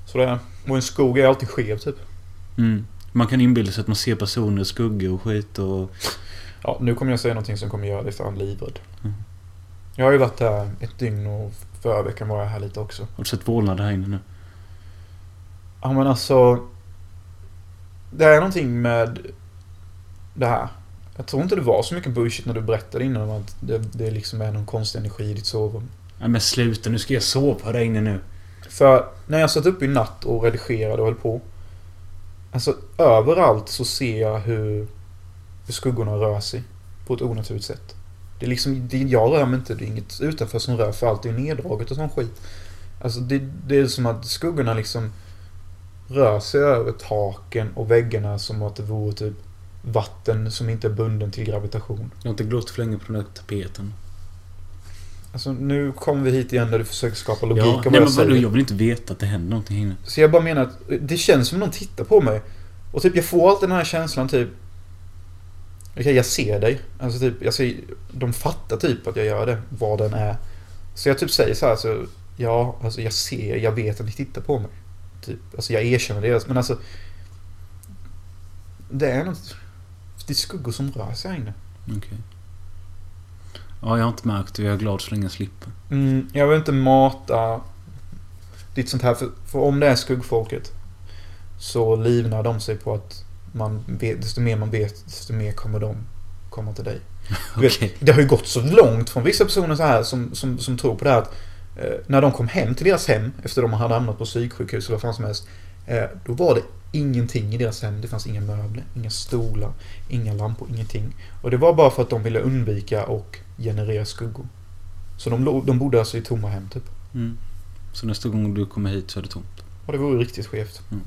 Så det är. Och en skog är alltid skev typ. Mm. Man kan inbilla sig att man ser personer skuggor och skit och... Ja, nu kommer jag säga någonting som kommer göra dig fan livrädd. Mm. Jag har ju varit där ett dygn och förra veckan var jag här lite också. Har du sett vålnader här inne nu? Ja men alltså. Det är någonting med det här. Jag tror inte det var så mycket bullshit när du berättade innan om att det, det liksom är någon konstig energi i ditt sovrum. Nej men sluta, nu ska jag sova där inne nu. För när jag satt upp i natt och redigerade och höll på. Alltså överallt så ser jag hur, hur skuggorna rör sig. På ett onaturligt sätt. Det är liksom, det, jag rör mig inte, det är inget utanför som rör för allt är neddraget och sån skit. Alltså det, det är som att skuggorna liksom rör sig över taken och väggarna som att det vore typ vatten som inte är bunden till gravitation. Jag har inte glott för länge på den där tapeten. Alltså nu kommer vi hit igen där du försöker skapa logik Ja, om vad jag vadå, säger. jag vill inte veta att det händer någonting här inne. Så jag bara menar att det känns som någon tittar på mig. Och typ jag får alltid den här känslan typ... Okej, jag ser dig. Alltså typ, jag ser, de fattar typ att jag gör det, vad den är. Så jag typ säger så här, så, ja, alltså jag ser, jag vet att ni tittar på mig. Typ, alltså jag erkänner det, men alltså... Det är något... Det är skuggor som rör sig här inne. Okej. Ja, jag har inte märkt det. Jag är glad så länge jag slipper. Mm, jag vill inte mata ditt sånt här. För, för om det är skuggfolket så livnar de sig på att man vet, desto mer man vet, desto mer kommer de komma till dig. [LAUGHS] Du vet. Det har ju gått så långt från vissa personer så här som, som, som tror på det här att eh, när de kom hem till deras hem efter de hade hamnat på psyksjukhus eller vad fan som helst. Eh, då var det ingenting i deras hem. Det fanns inga möbler, inga stolar, inga lampor, ingenting. Och det var bara för att de ville undvika och generera skuggor. Så de, de bodde alltså i tomma hem typ. Mm. Så nästa gång du kommer hit så är det tomt. Och det vore riktigt skevt. Mm.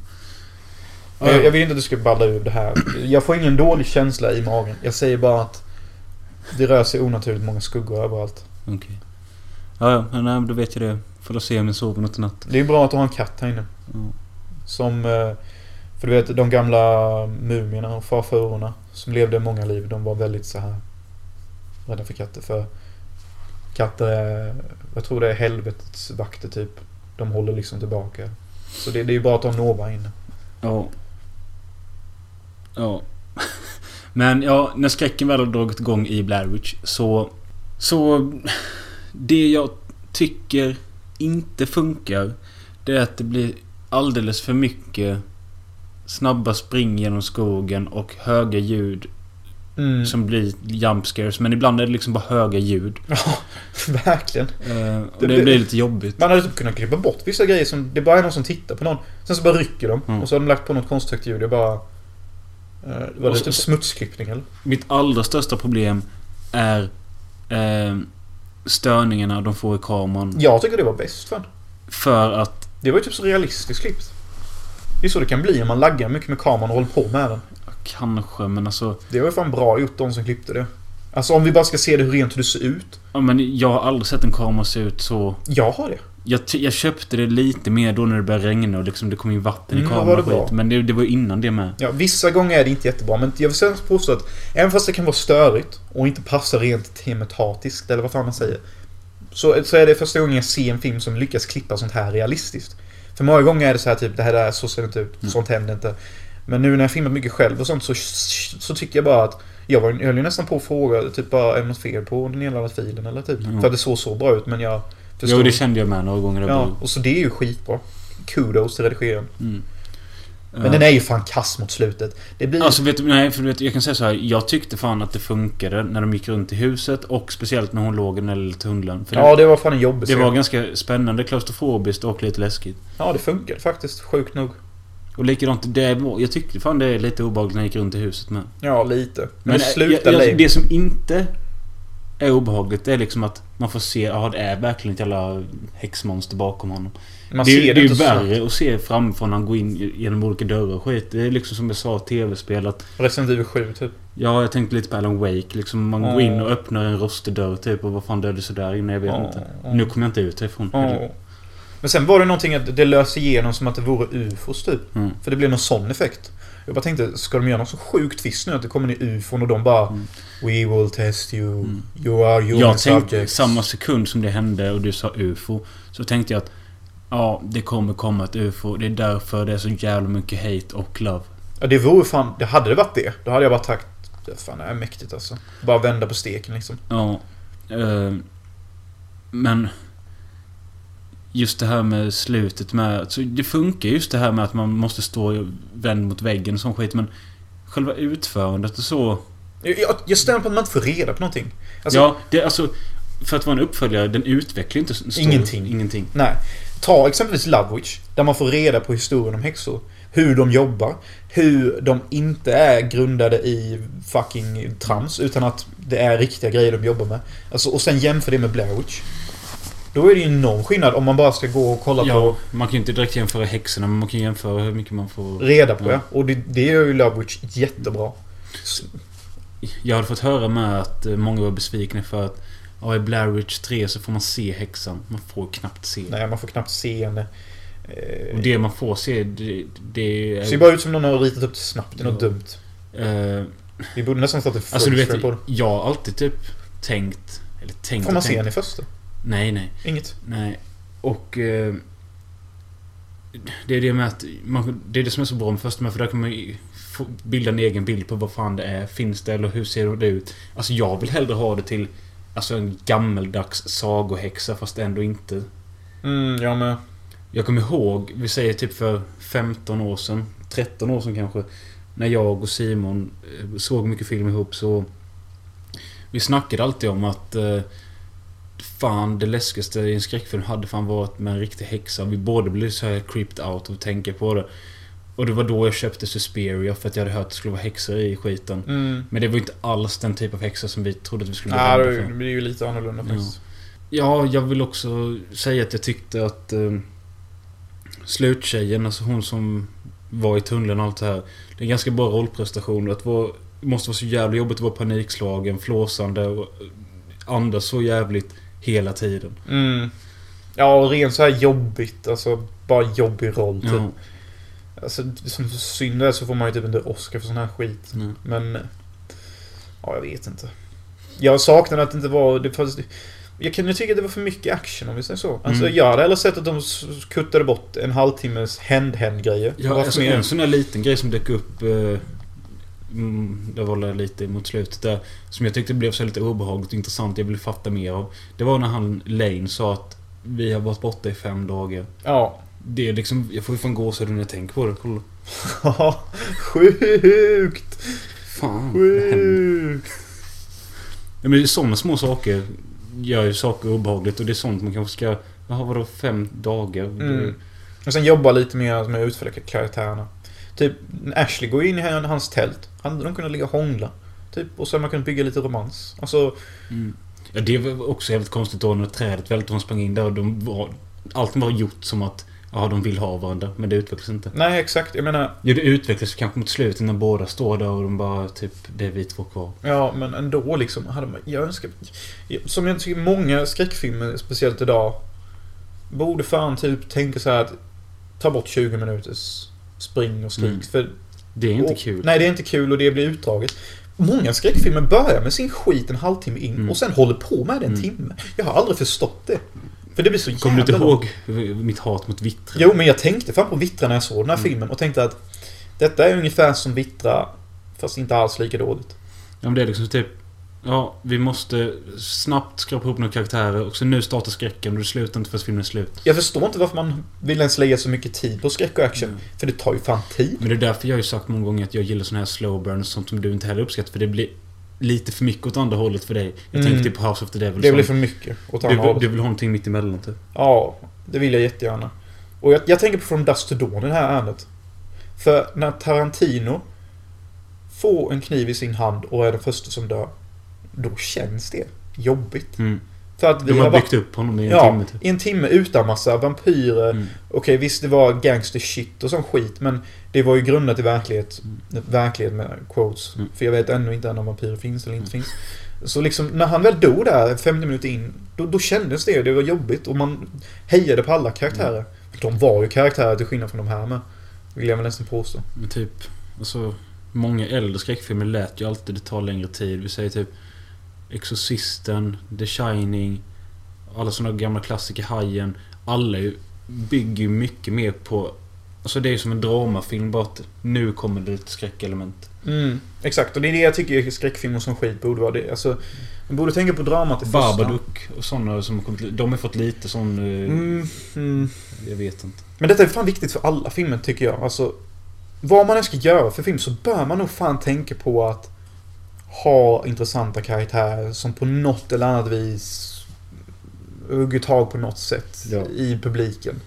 Jag, jag vill inte att du ska balla ur det här. Jag får ingen dålig känsla i magen. Jag säger bara att det rör sig onaturligt många skuggor överallt. Okej. Ja, ja. Men, nej, då vet jag det. Får då se om jag sover något i natt. Det är bra att du har en katt här inne. Ja. Som... eh, För du vet, de gamla mumierna och farfurorna som levde många liv, de var väldigt så här rädda för katter. För katter är... Jag tror det är helvetets vakter typ. De håller liksom tillbaka. Så det, det är ju bra att ha Nova här inne. Ja. Ja. [LAUGHS] Men ja, när skräcken väl har dragit igång i Blair Witch så... Så... Det jag tycker inte funkar Det är att det blir alldeles för mycket snabba spring genom skogen och höga ljud Mm. som blir jump scares. Men ibland är det liksom bara höga ljud. Ja, [LAUGHS] verkligen. Eh, och Det det, blir- lite jobbigt. Man hade typ kunnat klippa bort vissa grejer som... Det bara är någon som tittar på någon. Sen så bara rycker de. Mm. Och så har de lagt på något konstigt ljud. Jag bara... eh, var Och det så- typ smutsklippning eller? Mitt allra största problem är eh, störningarna de får i kameran. Jag tycker det var bäst fan. För att... Det var ju typ så realistiskt klippt. Det är så det kan bli om man laggar mycket med kameran och håller på med den. Kanske, men alltså... Det var ju fan bra gjort de som klippte det. Alltså om vi bara ska se det hur rent det ser ut. Ja, men jag har aldrig sett en kamera se ut så... Jag har det. Jag, jag köpte det lite mer då när det började regna och liksom det kom in vatten Mm, i då kameran och skit. Men det, det var ju innan det med. Ja, vissa gånger är det inte jättebra men jag vill sen påstå att även fast det kan vara störigt och inte passa rent tematatiskt eller vad fan man säger. Så, så är det första gången jag ser en film som lyckas klippa sånt här realistiskt. För många gånger är det så här typ, det här där, så ser det inte ut, sånt händer inte. Men nu när jag filmat mycket själv och sånt så, så tycker jag bara att jag, var, jag höll ju nästan på att fråga typ bara är det något fel på den nedladdade filen eller typ. Ja. För att det såg så bra ut men jag Jo, det kände jag med några gånger. Ja, och så det är ju skitbra. Kudos till redigeraren. Mm. Men den är ju fan kass mot slutet. Det blir... Alltså vet du, nej för vet, jag kan säga så här. Jag tyckte fan att det funkade när de gick runt i huset och speciellt när hon låg i den där lilla tunneln. Ja, det var fan en jobbig Det scen. var ganska spännande, klaustrofobiskt och lite läskigt. Ja, det funkade faktiskt. Sjukt nog. Och likadant, det jag tyckte fan det är lite obehagligt när jag gick runt i huset med. Ja, lite. Men, Men sluta jag, jag, Det som inte är obehagligt det är liksom att man får se, ja det är verkligen ett jävla häxmonster bakom honom. Man det, ser det det är värre att se framifrån när han går in genom olika dörrar och skit. Det är liksom som jag sa, tv-spel att... Resident Evil 7 typ. Ja, jag tänkte lite på Alan Wake. Liksom man går Ja. in och öppnar en rostig dörr typ och vad fan dödade så där inne? Jag vet Ja, inte. ja. Nu kommer jag inte ut härifrån. Ja. Men sen var det någonting att det lös igenom som att det vore ufos typ. Mm. För det blev någon sån effekt. Jag bara tänkte, ska de göra något så sjukt twist nu att det kommer in ufon och de bara We will test you. You are human Mm. Jag tänkte subjects. samma sekund som det hände och du sa UFO. Så tänkte jag att Ja, det kommer komma ett UFO. Det är därför det är så jävla mycket hate och love. Ja, det vore fan... Det hade det varit det. Då hade jag bara tagit... Det fan det är mäktigt alltså. Bara vända på steken liksom. Ja. Eh, men... Just det här med slutet med... Alltså det funkar just det här med att man måste stå vänd mot väggen och sån skit men... Själva utförandet och så... Jag, jag, stämmer på att man inte får reda på någonting. Alltså, ja, det alltså... För att vara en uppföljare, den utvecklar inte så- Ingenting. Ingenting. Nej. Ta exempelvis Love Witch. Där man får reda på historien om häxor. Hur de jobbar. Hur de inte är grundade i fucking trams. Utan att det är riktiga grejer de jobbar med. Alltså, och sen jämför det med Blair Witch. Då är det ju någon skillnad om man bara ska gå och kolla Ja, på man kan ju inte direkt jämföra häxorna men man kan jämföra hur mycket man får... reda på. Ja. Och det, det gör ju Love Witch jättebra. Jag hade fått höra med att eh, många var besvikna för att Ja, i Blair Witch 3 så får man se häxan. Man får knappt se. Nej, man får knappt se henne. Eh, Och det man får se, det, det är... ser bara ut som någon har ritat upp det snabbt. Det är något Ja. dumt. Eh, Vi borde nästan starta ett Alltså du vet, på det. jag har alltid typ tänkt... Eller tänkt Får man se henne i första? Nej, nej. Inget? Nej. Och... Eh, det är det med att... Man, det är det som är så bra med första med för där kan man ju få bilda en egen bild på vad fan det är. Finns det eller hur ser det ut? Alltså jag vill hellre ha det till... Alltså en gammeldags sagohäxa fast ändå inte. Mm, jag med. Jag kommer ihåg, vi säger typ för 15 år sedan, 13 år sedan kanske. När jag och Simon eh, såg mycket film ihop så... Vi snackade alltid om att... Eh, Fan, det läskigaste i en skräckfilm hade fan varit med en riktig häxa. Vi båda blev så här creeped out att tänka på det. Och det var då jag köpte Suspiria för att jag hade hört att det skulle vara häxor i skiten. Mm. Men det var inte alls den typ av häxa som vi trodde att vi skulle bli Ja, rädda det blir ju lite annorlunda faktiskt. Ja, jag vill också säga att jag tyckte att eh, sluttjejen, alltså hon som var i tunneln och allt det här. Det är en ganska bra rollprestation. Att vara, det måste vara så jävla jobbigt att vara panikslagen, flåsande och eh, andas så jävligt hela tiden. Mm. Ja, och rent så här jobbigt. Alltså, bara jobbig roll typ. Ja. Alltså, som synd är så får man ju typ inte Oscar för sån här skit. Nej. Men... Ja, jag vet inte. Jag saknade att det inte var... Det, fast, jag kunde tycka att det var för mycket action om vi säger så. Alltså, Mm. jag hade hellre sett att de kuttade bort en halvtimmes händ-händ-grejer. Ja, alltså en sån här liten grej som dök upp eh, mm, Det var väl lite mot slutet där Som jag tyckte blev så lite obehagligt och intressant Jag ville fatta mer av Det var när han Lane sa att Vi har varit borta i fem dagar Ja. Det är liksom Jag får ju fan gåshud när jag tänker på det Kolla [LAUGHS] Ja, Sjukt! Fan? Sjukt! Ja, men sådana små saker Gör ju saker obehagligt och det är sånt man kanske ska Jaha vadå fem dagar? Mm. Och sen jobba lite mer med att utveckla karaktärerna. Typ, Ashley går in i hans tält. Hade de kunnat ligga och hångla. Typ, och så hade man kunnat bygga lite romans. Alltså, Mm. Ja, det var också jävligt konstigt då när trädet välte och hon sprang in där och de var... Allting var gjort som att... Ja, de vill ha varandra. Men det utvecklas inte. nej exakt. Jag menar, Jo, det utvecklas kanske mot slutet när båda står där och de bara typ... Det är vi två kvar. ja men ändå liksom. Hade man, jag önskar... Som jag tycker många skräckfilmer, speciellt idag, borde fan typ tänka så här att ta bort 20 minuters spring och skrik. Mm. För Det är inte och, kul. Nej, det är inte kul och det blir utdraget. Många skräckfilmer börjar med sin skit en halvtimme in Mm. och sen håller på med det en Mm. timme. Jag har aldrig förstått det. För det blir så Kommer du inte jävla ihåg mitt hat mot vittra? Jo, men jag tänkte fan på Vittra när jag såg den här Mm. filmen och tänkte att detta är ungefär som Vittra, fast inte alls lika dåligt. Ja, men det är liksom typ... Ja, vi måste snabbt skrapa ihop några karaktärer och så nu startar skräcken och det slutar inte förrän filmen är slut. Jag förstår inte varför man vill ens lägga så mycket tid på skräck och action. Mm. För det tar ju fan tid. Men det är därför jag har ju sagt många gånger att jag gillar såna här slow burns sånt som du inte heller uppskattar för det blir lite för mycket åt andra hållet för dig. Jag Mm. tänkte typ på House of the Devil Det blir för mycket åt du, andra vill- hållet. du vill ha någonting mitt emellan typ. Ja, det vill jag jättegärna. Och jag, jag tänker på From Dust to Dawn i det här ärendet. För när Tarantino får en kniv i sin hand och är den första som dör. Då känns det jobbigt. Mm. För att vi De har varit- byggt upp honom i en ja, timme typ. i en timme utan massa vampyrer. Mm. Okej, visst det var gangster shit och sån skit. Men det var ju grundat i verklighet. Verklighet med quotes. Mm. För jag vet ännu inte än om vampyrer finns eller inte finns. Så liksom, när han väl dog där 50 minuter in. Då, då kändes det. Det var jobbigt och man hejade på alla karaktärer. De var ju karaktärer till skillnad från de här med. Vill jag väl nästan påstå. Men typ, alltså Många äldre skräckfilmer lät ju alltid det ta längre tid. Vi säger typ Exorcisten, The Shining, alla sådana gamla klassiker, Hajen. Alla ju, bygger ju mycket mer på... Alltså det är som en dramafilm bara att nu kommer det lite skräckelement. Mm, exakt, och det är det jag tycker skräckfilmer som skit borde vara. Det, alltså, man borde tänka på dramat i första. Babadook och sådana som har kommit... De har fått lite sån... eh, Mm, mm. Jag vet inte. Men detta är fan viktigt för alla filmer tycker jag. Alltså, vad man än ska göra för film så bör man nog fan tänka på att ha intressanta karaktärer som på något eller annat vis hugger tag på något sätt Ja. i publiken.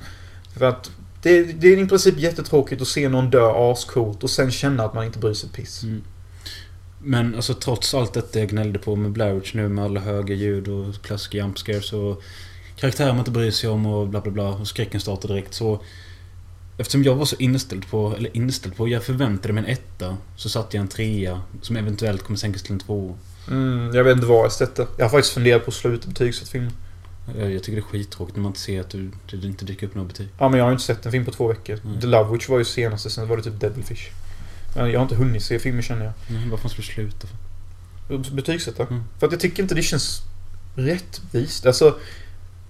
För att det, det är i princip jättetråkigt att se någon dö ascoolt och sen känna att man inte bryr sig ett piss. Mm. Men alltså trots allt detta jag gnällde på med Blair Witch nu med alla höga ljud och klassiska jump scares och karaktärer man inte bryr sig om och bla bla bla och skräcken startar direkt så Eftersom jag var så inställd på, eller inställd på, jag förväntade mig en etta Så satte jag en trea som eventuellt kommer sänkas till en två Mm, jag vet inte vad jag sätter. Jag har faktiskt funderat på att sluta betygsätta filmen. jag, jag tycker det är skittråkigt när man inte ser att du, det inte dyker upp några betyg Ja, men jag har inte sett en film på två veckor. Mm. The Love Witch var ju senaste, sen var det typ Devilfish. Men jag har inte hunnit se filmer känner jag. mm, Varför ska du sluta? Betygsätta. Mm. För att jag tycker inte det känns rättvist. Alltså,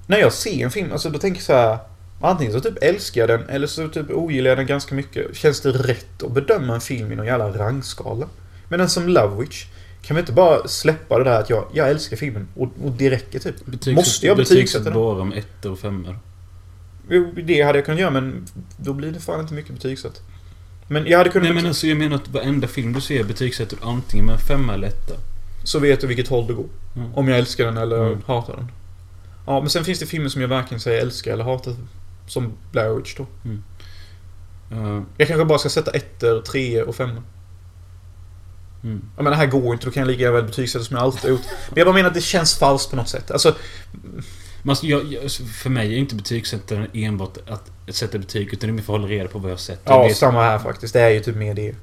när jag ser en film, alltså då tänker jag så här. Antingen så typ älskar jag den eller så typ ogillar jag den ganska mycket. Känns det rätt att bedöma en film i någon jävla rangskala? Men den som Love Witch, kan vi inte bara släppa det där att jag, jag älskar filmen och, och det räcker typ? Betygssätt- Måste jag betygsätta den? bara med ettor och femmor Jo, det hade jag kunnat göra men då blir det fan inte mycket betygsätt. Men jag hade kunnat... Nej men alltså jag menar att varenda film du ser betygsätter du antingen med en femma eller etta Så vet du vilket håll det går. Mm. Om jag älskar den eller Mm. hatar den. Ja, men sen finns det filmer som jag varken säger älskar eller hatar. Som Blair Witch då. Mm. Uh, Jag kanske bara ska sätta ettor, treor och femmor. mm. Jag menar, det här går inte. Då kan jag lika väl betygsätta som jag alltid gjort. Men jag bara menar att det känns falskt på något sätt. Alltså, Men alltså, jag, jag, för mig är inte betygsättaren enbart att sätta betyg utan det är mer för att hålla reda på vad jag har sett. Ja, samma här faktiskt. Det är ju typ mer det.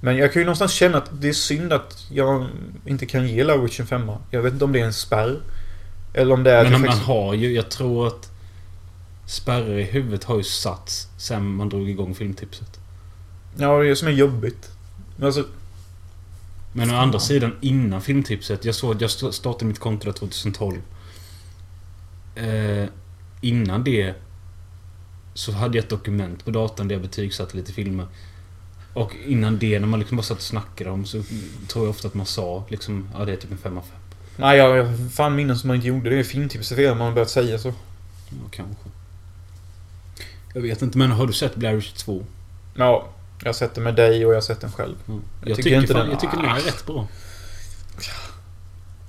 Men jag kan ju någonstans känna att det är synd att jag inte kan ge Blair Witch en femma. Jag vet inte om det är en spärr. Eller om det är... Men man faktiskt- har ju, jag tror att spärrar i huvudet har ju satts sen man drog igång filmtipset. Ja, det är det som är jobbigt. Men alltså... Men å andra sidan innan filmtipset, jag såg att jag st- startade mitt konto där 2012. Eh, innan det så hade jag ett dokument på datorn där jag betygsatte lite filmer. Och innan det, när man liksom bara satt och snackade om så tror jag ofta att man sa liksom, ja det är typ en femma fem. Nej, jag jag har fan minnen som man inte gjorde. Det är filmtipset fel man har börjat säga så. Ja, kanske. Jag vet inte, men har du sett Blair Witch 2? Ja, jag har sett den med dig och jag har sett den själv. Jag, Jag tycker, tycker inte fan, den- jag tycker den är rätt bra.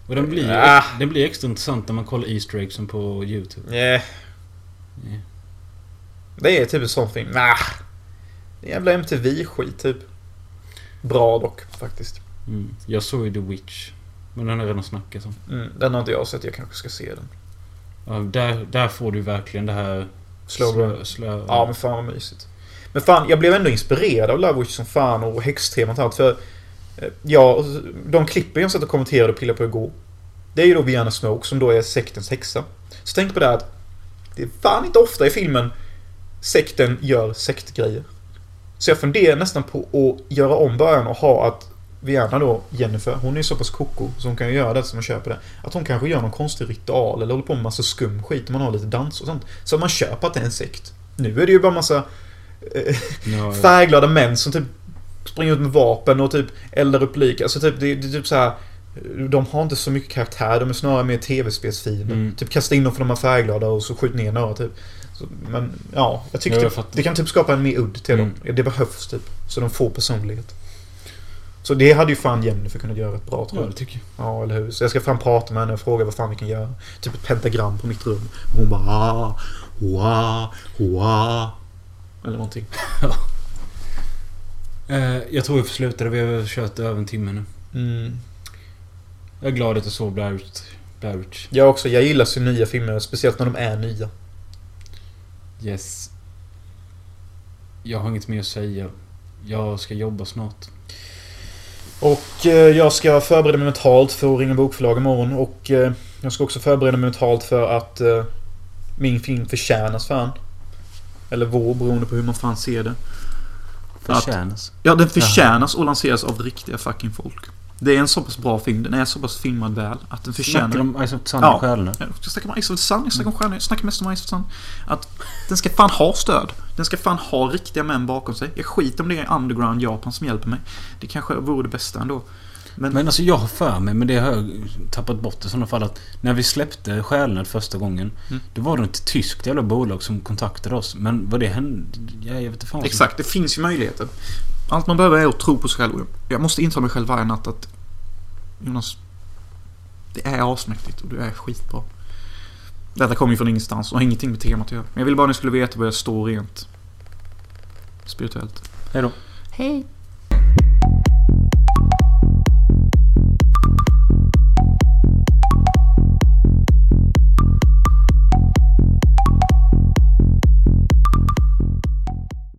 Och den blir, Ah. den blir extra intressant när man kollar Easter eggsen på YouTube. Nej. Nej. Det är typ en sån film. Nah. Det är jävla MTV-skit typ. Bra dock, faktiskt. Mm. Jag såg ju The Witch. Men den har redan snackat om. Mm, den har inte jag sett. Jag kanske ska se den. Ja, där, där får du verkligen det här... Slow slö, Ja, men fan vad mysigt. Men fan, jag blev ändå inspirerad av Love Witch som fan och häxtemat och allt. För eh, ja, de klippen jag satt och kommenterade och pillade på igår. Det är ju då Vianna Smoke som då är sektens häxa. Så tänk på det att det är fan inte ofta i filmen sekten gör sektgrejer. Så jag funderar nästan på att göra om början och ha att Vianna då, Jennifer, hon är ju så pass koko så hon kan ju göra det som man köper det. Att hon kanske gör någon konstig ritual eller håller på med massa skum skit. Man har lite dans och sånt. Så man köper att det är en sekt. Nu är det ju bara massa eh, Ja, färgglada män som typ springer ut med vapen och typ eldar upp lik. Alltså typ, det, det är typ så här. De har inte så mycket karaktär, de är snarare mer tv-spelsfiender. Mm. Typ kasta in dem för de är färgglada och så skjut ner några typ. Så, men ja, jag tycker Ja, jag typ, det kan typ skapa en mer udd till Mm. dem. Det behövs typ. Så de får personlighet. Så det hade ju fan Jennifer kunnat göra ett bra tror ja, jag. det tycker jag. Ja, eller hur? Så jag ska fan prata med henne och fråga vad fan vi kan göra. Typ ett pentagram på mitt rum. Och hon bara ah, hoa, hoa. Eller någonting. [LAUGHS] Eh, jag tror vi får sluta. Vi har kört över en timme nu. Mm. Jag är glad att jag såg Blair Witch. Blair Witch. Jag också. Jag gillar så nya filmer. Speciellt när de är nya. Yes. Jag har inget mer att säga. Jag ska jobba snart. Och eh, jag ska förbereda mig mentalt för att ringa bokförlag imorgon. Och eh, jag ska också förbereda mig mentalt för att eh, min film förtjänas fan. Eller vår, beroende på hur man fan ser det. Att- Förtjänas. Ja, den förtjänas och lanseras av riktiga fucking folk. Det är en så pass bra film. Den är så pass filmad väl att den förtjänar... Snackar om Ice of the Sun Ja. och Stjärnorna? Jag snackar om Ice of the Sun, jag snackar om stjärnor, jag snackar mest om Ice of the Sun. Att den ska fan ha stöd. Den ska fan ha riktiga män bakom sig. Jag skiter om det är underground Japan som hjälper mig. Det kanske vore det bästa ändå. Men, Men alltså jag har för mig, men det har jag tappat bort i sådana fall att när vi släppte Stjärnor första gången Mm. Då var det ett tyskt jävla bolag som kontaktade oss. Men vad det hände... Ja, jag vet inte fan exakt, det finns ju möjligheter. Allt man behöver är att tro på sig själv. Jag måste intala mig själv varje natt att Jonas, det är asmäktigt och du är skitbra. Detta kommer ju från ingenstans och har ingenting med temat att göra. Men jag vill bara att ni skulle veta var jag står rent spirituellt. Hej då. Hej!